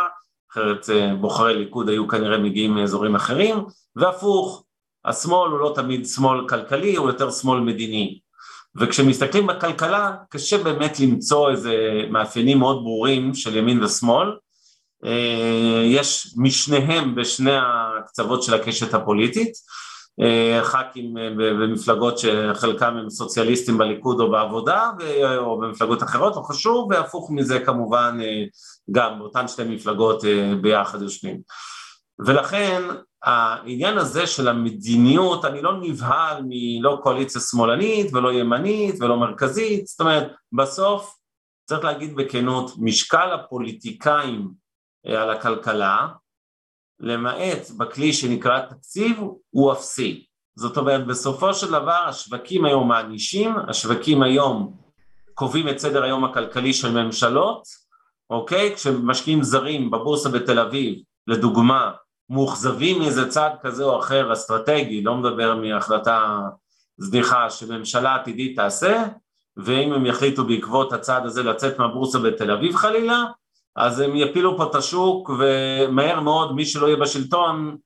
אחרת בוחרי ליכוד היו כנראה מגיעים מאזורים אחרים, והפוך, השמאל הוא לא תמיד שמאל כלכלי, הוא יותר שמאל מדיני. וכשמסתכלים בכלכלה, קשה באמת למצוא איזה מאפיינים מאוד ברורים של ימין ושמאל. יש משניהם בשני הקצוות של הקשת הפוליטית. אה, ח"כים אה, במפלגות שחלקם הם סוציאליסטים בליכוד או בעבודה או במפלגות אחרות, לא חשוב, והפוך מזה כמובן אה, גם באותן שתי מפלגות ביחד יושבים. ולכן העניין הזה של המדיניות, אני לא נבהל מלא קואליציה שמאלנית ולא ימנית ולא מרכזית, זאת אומרת בסוף צריך להגיד בכנות, משקל הפוליטיקאים על הכלכלה למעט בכלי שנקרא תקציב, הוא אפסי. זאת אומרת, בסופו של דבר השווקים היום מענישים, השווקים היום קובעים את סדר היום הכלכלי של ממשלות, אוקיי? כשמשקיעים זרים בבורסה בתל אביב, לדוגמה, מאוכזבים מאיזה צעד כזה או אחר אסטרטגי, לא מדבר מהחלטה זניחה שממשלה עתידית תעשה, ואם הם יחליטו בעקבות הצעד הזה לצאת מהבורסה בתל אביב חלילה, אז הם יפילו פה את השוק ומהר מאוד מי שלא יהיה בשלטון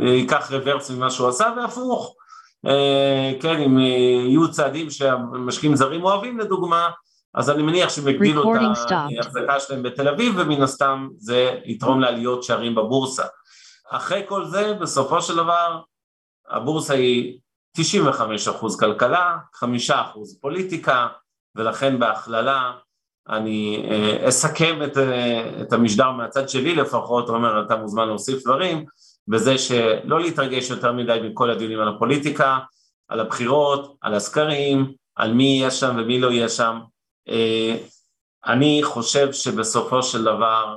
אה, ייקח רוורס ממה שהוא עשה והפוך, אה, כן, אם יהיו צעדים שהמשקיעים זרים אוהבים לדוגמה, אז אני מניח שהם יגדילו את ההחזקה שלהם בתל אביב ומן הסתם זה יתרום לעליות שערים בבורסה. אחרי כל זה בסופו של דבר הבורסה היא 95% כלכלה, 5% פוליטיקה ולכן בהכללה אני אה, אסכם את, אה, את המשדר מהצד שלי לפחות, עומר אתה מוזמן להוסיף דברים, בזה שלא להתרגש יותר מדי מכל הדיונים על הפוליטיקה, על הבחירות, על הסקרים, על מי יהיה שם ומי לא יהיה שם. אה, אני חושב שבסופו של דבר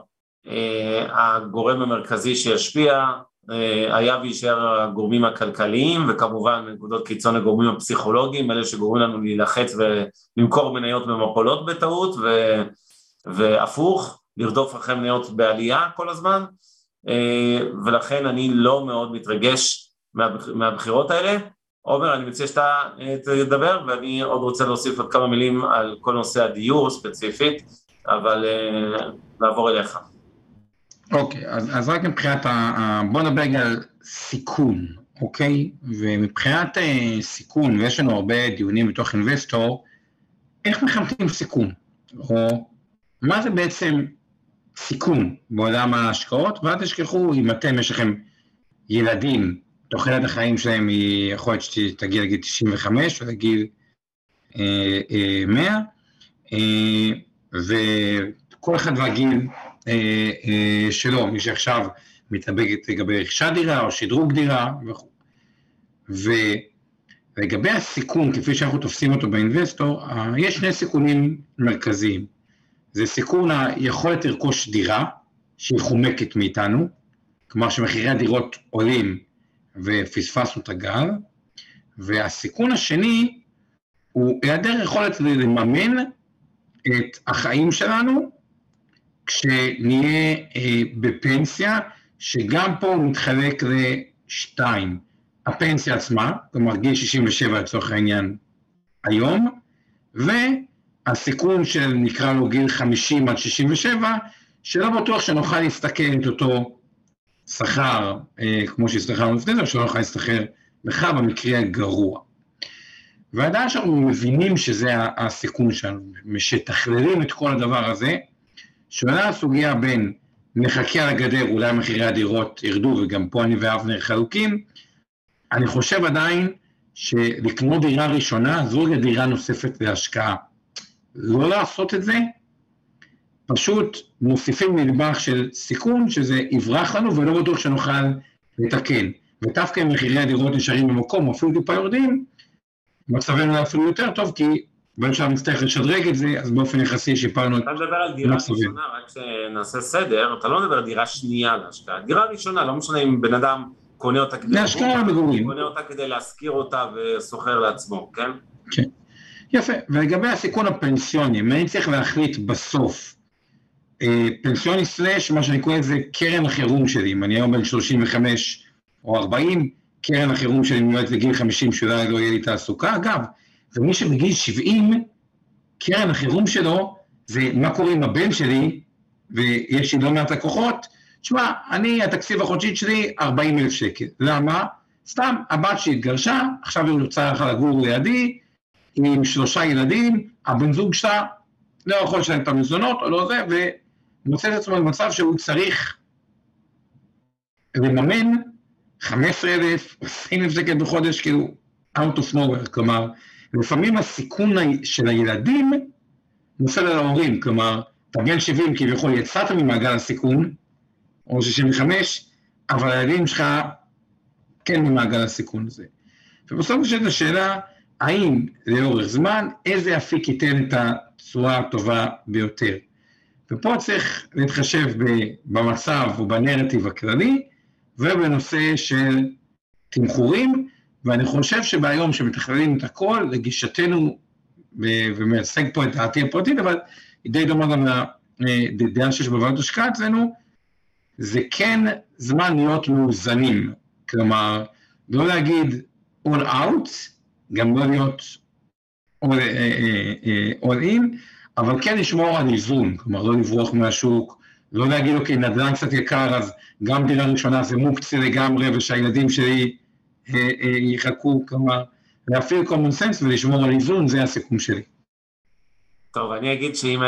הגורם המרכזי שישפיע אה, היה ויישאר הגורמים הכלכליים וכמובן בנקודות קיצון הגורמים הפסיכולוגיים, אלה שגורמים לנו להילחץ ולמכור מניות במפולות בטעות ו, והפוך, לרדוף אחרי מניות בעלייה כל הזמן אה, ולכן אני לא מאוד מתרגש מהבחירות האלה. עומר, אני מציע שאתה אה, תדבר ואני עוד רוצה להוסיף עוד כמה מילים על כל נושא הדיור ספציפית, אבל נעבור אליך. אוקיי, אז, אז רק מבחינת, ה, בוא נדבר רגע על סיכון, אוקיי? ומבחינת uh, סיכון, ויש לנו הרבה דיונים בתוך אינבסטור, איך מחמתים סיכון? או מה זה בעצם סיכון בעולם ההשקעות? ואל תשכחו, אם אתם, יש לכם ילדים, תוחלת החיים שלהם היא יכול להיות שתגיע לגיל 95 או לגיל אה, אה, 100, אה, וכל אחד והגיל אה, אה, שלו, מי שעכשיו מתלבטת לגבי רכישת דירה או שדרוג דירה וכו'. ולגבי הסיכון, כפי שאנחנו תופסים אותו באינבסטור, יש שני סיכונים מרכזיים. זה סיכון היכולת לרכוש דירה שהיא חומקת מאיתנו, כלומר שמחירי הדירות עולים ופספסנו את הגל, והסיכון השני הוא היעדר יכולת לממן את החיים שלנו כשנהיה אה, בפנסיה, שגם פה מתחלק לשתיים. הפנסיה עצמה, כלומר גיל 67 לצורך העניין היום, והסיכון של נקרא לו גיל 50 עד 67, שלא בטוח שנוכל להסתכל את אותו שכר אה, כמו שהסתכלנו לפני זה, שלא נוכל להסתכל לך במקרה הגרוע. ועדיין שאנחנו מבינים שזה הסיכון שלנו, משתכללים את כל הדבר הזה, שעולה הסוגיה בין נחכה על הגדר, אולי מחירי הדירות ירדו, וגם פה אני ואבנר חלוקים, אני חושב עדיין שלקנות דירה ראשונה, זו רגע דירה נוספת להשקעה. לא לעשות את זה, פשוט מוסיפים נדבך של סיכון, שזה יברח לנו ולא בטוח שנוכל לתקן. ודווקא אם מחירי הדירות נשארים במקום, או אפילו טיפה יורדים, מצבנו אפילו יותר טוב, כי שם נצטרך לשדרג את זה, אז באופן יחסי שיפרנו את... אתה מדבר על דירה ראשונה, רק שנעשה סדר, אתה לא מדבר על דירה שנייה להשקעה, דירה ראשונה, לא משנה אם בן אדם קונה אותה כדי... להשקעה למגורים. קונה אותה כדי להשכיר אותה וסוחר לעצמו, כן? כן. יפה, ולגבי הסיכון הפנסיוני, אם אני צריך להחליט בסוף, אה, פנסיוני סלאש, מה שאני קורא לזה קרן החירום שלי, אם אני היום בן 35 או 40, קרן החירום שלי מיועדת לגיל 50 שאולי לא יהיה לי תעסוקה. אגב, ומי שבגיל 70, קרן החירום שלו זה מה קורה עם הבן שלי, ויש לי לא מעט לקוחות, תשמע, אני, התקציב החודשי שלי 40 אלף שקל. למה? סתם, הבת שלי התגרשה, עכשיו היא רוצה לך לגור לידי, עם שלושה ילדים, הבן זוג שלה לא יכול לשלם את המזונות או לא זה, ומוצא את עצמו במצב שהוא צריך לממן 15,000, 20,000 שקל בחודש, כאילו, out of nowhere, כלומר, לפעמים הסיכון של הילדים נופל על ההורים, כלומר, אתה בן 70 כביכול יצאת ממעגל הסיכון, או 65, אבל הילדים שלך כן ממעגל הסיכון הזה. ובסוף יש את השאלה, האם לאורך זמן, איזה אפיק ייתן את התשואה הטובה ביותר. ופה צריך להתחשב במצב או בנרטיב הכללי, ובנושא של תמחורים, ואני חושב שביום שמתכללים את הכל, לגישתנו, ומייצג פה את דעתי הפרטית, אבל היא די דומה גם לדעה שיש בוועדות השקעה אצלנו, זה כן זמן להיות מאוזנים. כלומר, לא להגיד all out, גם לא להיות all, אה, אה, אה, all in, אבל כן לשמור על איזון, כלומר, לא לברוח מהשוק, לא להגיד, אוקיי, נדל"ן קצת יקר, אז גם דירה ראשונה זה מוקצה לגמרי, ושהילדים שלי יחכו, כלומר, להפעיל common sense ולשמור על איזון, זה הסיכום שלי. טוב, אני אגיד שאם אה,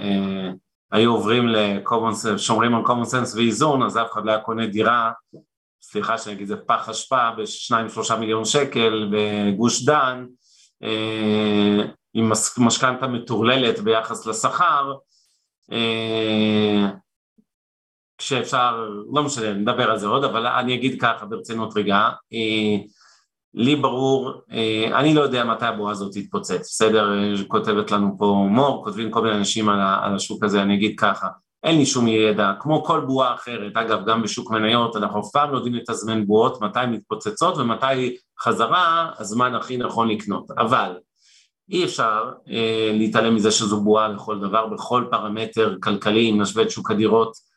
אה, היו עוברים ל-common sense, שומרים על common sense ואיזון, אז אף אחד לא היה קונה דירה, סליחה שאני אגיד, זה פח אשפה בשניים שלושה מיליון שקל בגוש דן, אה, עם משכנתה מטורללת ביחס לשכר, אה, כשאפשר, לא משנה, נדבר על זה עוד, אבל אני אגיד ככה ברצינות רגע, אה, לי ברור, אה, אני לא יודע מתי הבועה הזאת תתפוצץ, בסדר? כותבת לנו פה מור, כותבים כל מיני אנשים על השוק הזה, אני אגיד ככה, אין לי שום ידע, כמו כל בועה אחרת, אגב גם בשוק מניות אנחנו אף פעם לא יודעים לתזמן בועות, מתי מתפוצצות ומתי חזרה הזמן הכי נכון לקנות, אבל אי אפשר אה, להתעלם מזה שזו בועה לכל דבר, בכל פרמטר כלכלי, אם נשווה את שוק הדירות,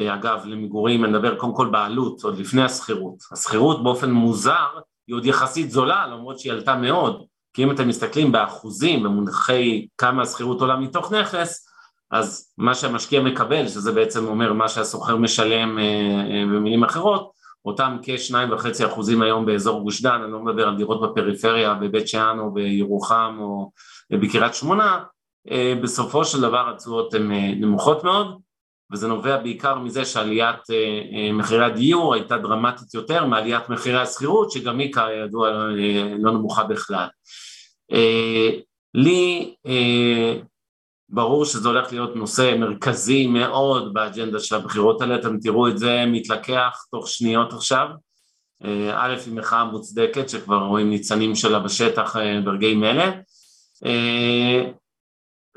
אגב למגורים, אני מדבר קודם כל בעלות, עוד לפני השכירות, השכירות באופן מוזר היא עוד יחסית זולה, למרות שהיא עלתה מאוד, כי אם אתם מסתכלים באחוזים, במונחי כמה השכירות עולה מתוך נכס, אז מה שהמשקיע מקבל, שזה בעצם אומר מה שהסוחר משלם אה, אה, במילים אחרות, אותם כשניים וחצי אחוזים היום באזור גוש דן, אני לא מדבר על דירות בפריפריה, בבית שאן או בירוחם או בקריית שמונה, אה, בסופו של דבר התשואות הן נמוכות מאוד, וזה נובע בעיקר מזה שעליית אה, אה, מחירי הדיור הייתה דרמטית יותר מעליית מחירי השכירות, שגם היא כידוע אה, לא נמוכה בכלל. לי ברור שזה הולך להיות נושא מרכזי מאוד באג'נדה של הבחירות האלה, אתם תראו את זה מתלקח תוך שניות עכשיו. א', היא מחאה מוצדקת שכבר רואים ניצנים שלה בשטח ברגעים אלה.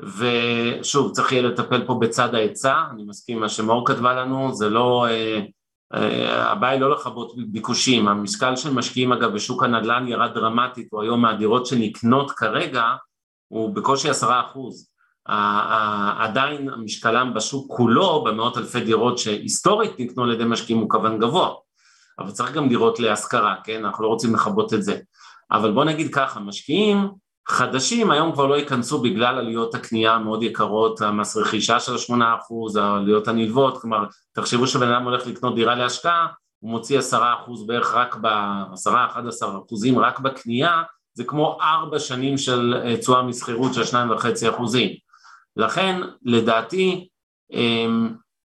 ושוב, צריך יהיה לטפל פה בצד ההיצע, אני מסכים עם מה שמור כתבה לנו, זה לא, אה, אה, הבעיה היא לא לכבות ביקושים, המשקל של משקיעים אגב בשוק הנדל"ן ירד דרמטית, הוא היום מהדירות שנקנות כרגע הוא בקושי עשרה אחוז, עדיין המשקלם בשוק כולו במאות אלפי דירות שהיסטורית נקנו על ידי משקיעים הוא כוון גבוה, אבל צריך גם דירות להשכרה, כן, אנחנו לא רוצים לכבות את זה, אבל בוא נגיד ככה, משקיעים חדשים היום כבר לא ייכנסו בגלל עלויות הקנייה המאוד יקרות, המס רכישה של השמונה אחוז, העלויות הנלוות, כלומר תחשבו שבן אדם הולך לקנות דירה להשקעה, הוא מוציא עשרה אחוז בערך רק ב... עשרה, אחד עשר אחוזים רק בקנייה, זה כמו ארבע שנים של אה, תשואה מסחירות של שניים וחצי אחוזים. לכן לדעתי אמ,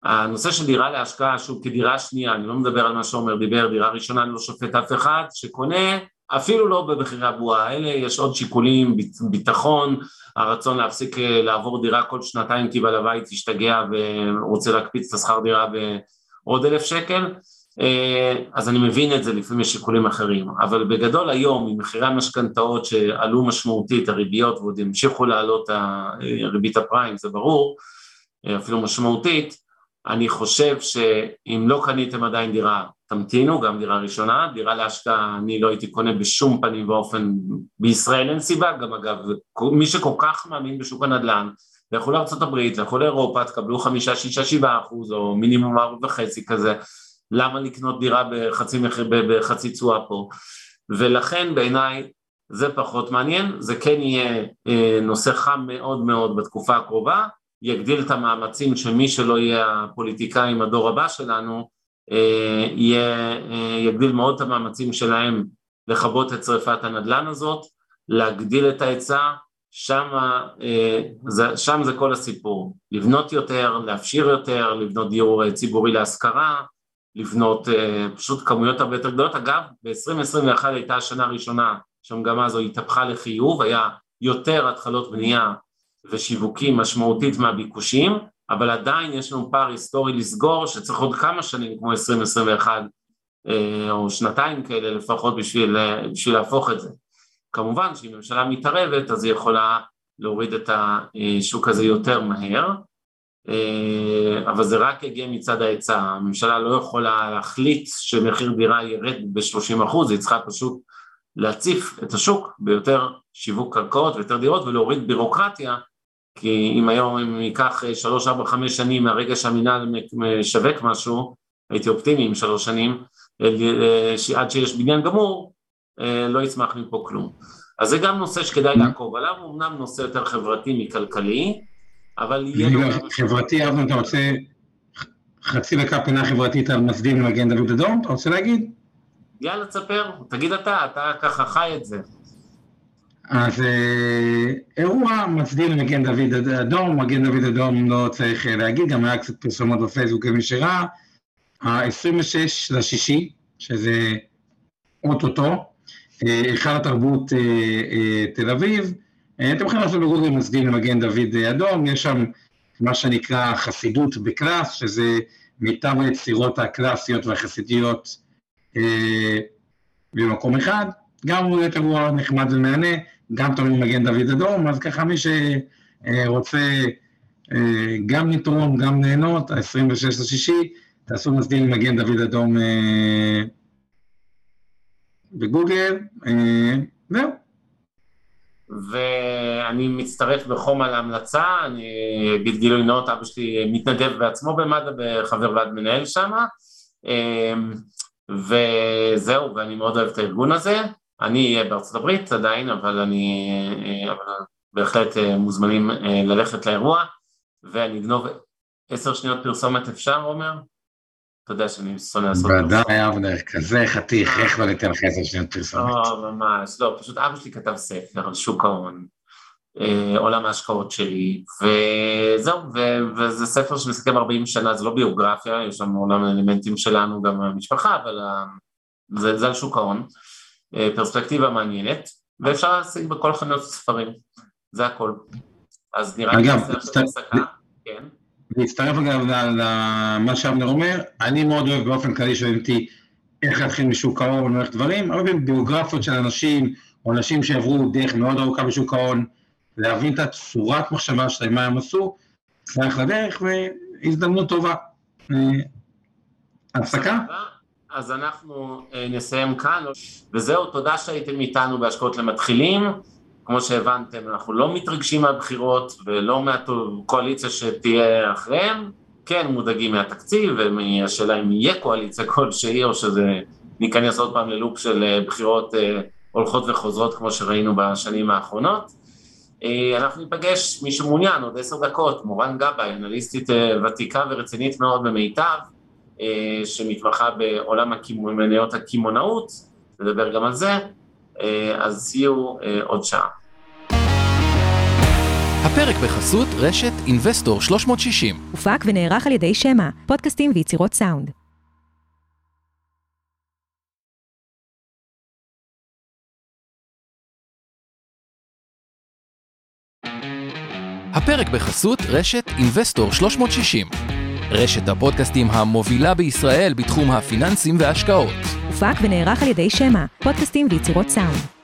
הנושא של דירה להשקעה, שוב כדירה שנייה, אני לא מדבר על מה שעומר דיבר, דירה ראשונה אני לא שופט אף אחד, שקונה אפילו לא במחירי הבועה. האלה, יש עוד שיקולים, ביטחון, הרצון להפסיק אה, לעבור דירה כל שנתיים כי בעל הבית השתגע ורוצה להקפיץ את השכר דירה בעוד אלף שקל, אה, אז אני מבין את זה, לפעמים יש שיקולים אחרים, אבל בגדול היום עם מחירי המשכנתאות שעלו משמעותית, הריביות ועוד ימשיכו לעלות ריבית הפריים, זה ברור, אה, אפילו משמעותית, אני חושב שאם לא קניתם עדיין דירה, תמתינו, גם דירה ראשונה, דירה להשקעה אני לא הייתי קונה בשום פנים ואופן, בישראל אין סיבה, גם אגב, מי שכל כך מאמין בשוק הנדל"ן, לכו לארה"ב, לכו לאירופה, תקבלו חמישה, שישה, שבעה אחוז, או מינימום ארבע וחצי כזה, למה לקנות דירה בחצי, בחצי תשואה פה? ולכן בעיניי זה פחות מעניין, זה כן יהיה אה, נושא חם מאוד מאוד בתקופה הקרובה, יגדיל את המאמצים שמי שלא יהיה הפוליטיקאים הדור הבא שלנו, יהיה, אה, יגדיל מאוד את המאמצים שלהם לכבות את שריפת הנדל"ן הזאת, להגדיל את ההיצע, שם, שם זה כל הסיפור, לבנות יותר, להפשיר יותר, לבנות דיור ציבורי להשכרה, לבנות פשוט כמויות הרבה יותר גדולות. אגב, ב-2021 הייתה השנה הראשונה שהמגמה הזו התהפכה לחיוב, היה יותר התחלות בנייה ושיווקים משמעותית מהביקושים, אבל עדיין יש לנו פער היסטורי לסגור שצריך עוד כמה שנים כמו 2021 אה, או שנתיים כאלה לפחות בשביל, אה, בשביל להפוך את זה. כמובן שאם ממשלה מתערבת אז היא יכולה להוריד את השוק הזה יותר מהר, אה, אבל זה רק יגיע מצד ההיצע, הממשלה לא יכולה להחליט שמחיר דירה ירד ב-30 אחוז, היא צריכה פשוט להציף את השוק ביותר שיווק קרקעות ויותר דירות ולהוריד בירוקרטיה כי אם היום אם ייקח שלוש, ארבע, חמש שנים מהרגע שהמינהל משווק משהו, הייתי אופטימי עם שלוש שנים, עד שיש בניין גמור, לא יצמח מפה כלום. אז זה גם נושא שכדאי לעקוב עליו, הוא אמנם נושא יותר חברתי מכלכלי, אבל יהיה לו... חברתי, אבנר, אתה רוצה חצי דקה פינה חברתית על מצדיעים למגן דוד אדום? אתה רוצה להגיד? יאללה, תספר, תגיד אתה, אתה ככה חי את זה. אז אה, אירוע מצדיע למגן דוד אדום, מגן דוד אדום לא צריך אה, להגיד, גם היה קצת פרסומות בפייסבוק למי שראה, ה-26 לשישי, שזה אוטוטו, אה, היכל התרבות תל אביב, אתם יכולים לעשות בגוגל מצדיעים למגן דוד אדום, יש שם מה שנקרא חסידות בקלאס, שזה מיטב היצירות הקלאסיות והחסידיות במקום אחד, גם הוא אירוע נחמד ומהנה, גם תמיד מגן דוד אדום, אז ככה מי שרוצה אה, גם לתרום, גם ליהנות, ה-26 לשישי, תעשו מסדיר מגן דוד אדום אה, בגוגל, אה, זהו. ואני מצטרף בחום על ההמלצה, אני אגיד גילוי נאות, אבא שלי מתנדב בעצמו במד"א וחבר ועד מנהל שם, וזהו, ואני מאוד אוהב את הארגון הזה. אני אהיה בארצות הברית עדיין, אבל אני, אבל בהחלט אה, מוזמנים אה, ללכת לאירוע, ואני אגנוב עשר שניות פרסומת אפשר, עומר? אתה יודע שאני שונא לעשות פרסומת. ודאי, אבנר, כזה חתיך, איך לא ניתן לך עשר שניות פרסומת? לא, ממש, לא, פשוט אבא שלי כתב ספר על שוק ההון, אה, עולם ההשקעות שלי, וזהו, וזה ספר שמסכם 40 שנה, זה לא ביוגרפיה, יש שם עולם אלמנטים שלנו, גם המשפחה, אבל זה, זה על שוק ההון. אה, פרספקטיבה מעניינת, ואפשר להשיג בכל חנויות ספרים, זה הכל. אז נראה לי נעשה הפסקה, כן. להצטרף אגב למה שאבנר אומר, אני מאוד אוהב באופן כללי שואלים אותי איך להתחיל משוק ההון, איך דברים, הרבה פעמים ביוגרפיות של אנשים, או אנשים שעברו דרך מאוד ארוכה בשוק ההון, להבין את הצורת מחשבה שלהם, מה הם עשו, צריך לדרך, והזדמנות טובה. אה, הפסקה? אז אנחנו אה, נסיים כאן, וזהו, תודה שהייתם איתנו בהשקעות למתחילים. כמו שהבנתם, אנחנו לא מתרגשים מהבחירות ולא מהקואליציה שתהיה אחריהם, כן מודאגים מהתקציב ומהשאלה אם יהיה קואליציה כלשהי או שזה ניכנס עוד פעם ללופ של אה, בחירות אה, הולכות וחוזרות כמו שראינו בשנים האחרונות. אנחנו ניפגש, מי שמעוניין, עוד עשר דקות, מורן גבאי, אנליסטית ותיקה ורצינית מאוד במיטב, שמתמחה בעולם מניות הקמעונאות, נדבר גם על זה, אה, אז יהיו אה, עוד שעה. הפרק בחסות רשת אינבסטור 360. הופק ונערך על ידי שמע, פודקאסטים ויצירות סאונד. הפרק בחסות רשת אינבסטור 360. רשת הפודקאסטים המובילה בישראל בתחום הפיננסים וההשקעות. הופק ונערך על ידי שמע, פודקאסטים ויצירות סאונד.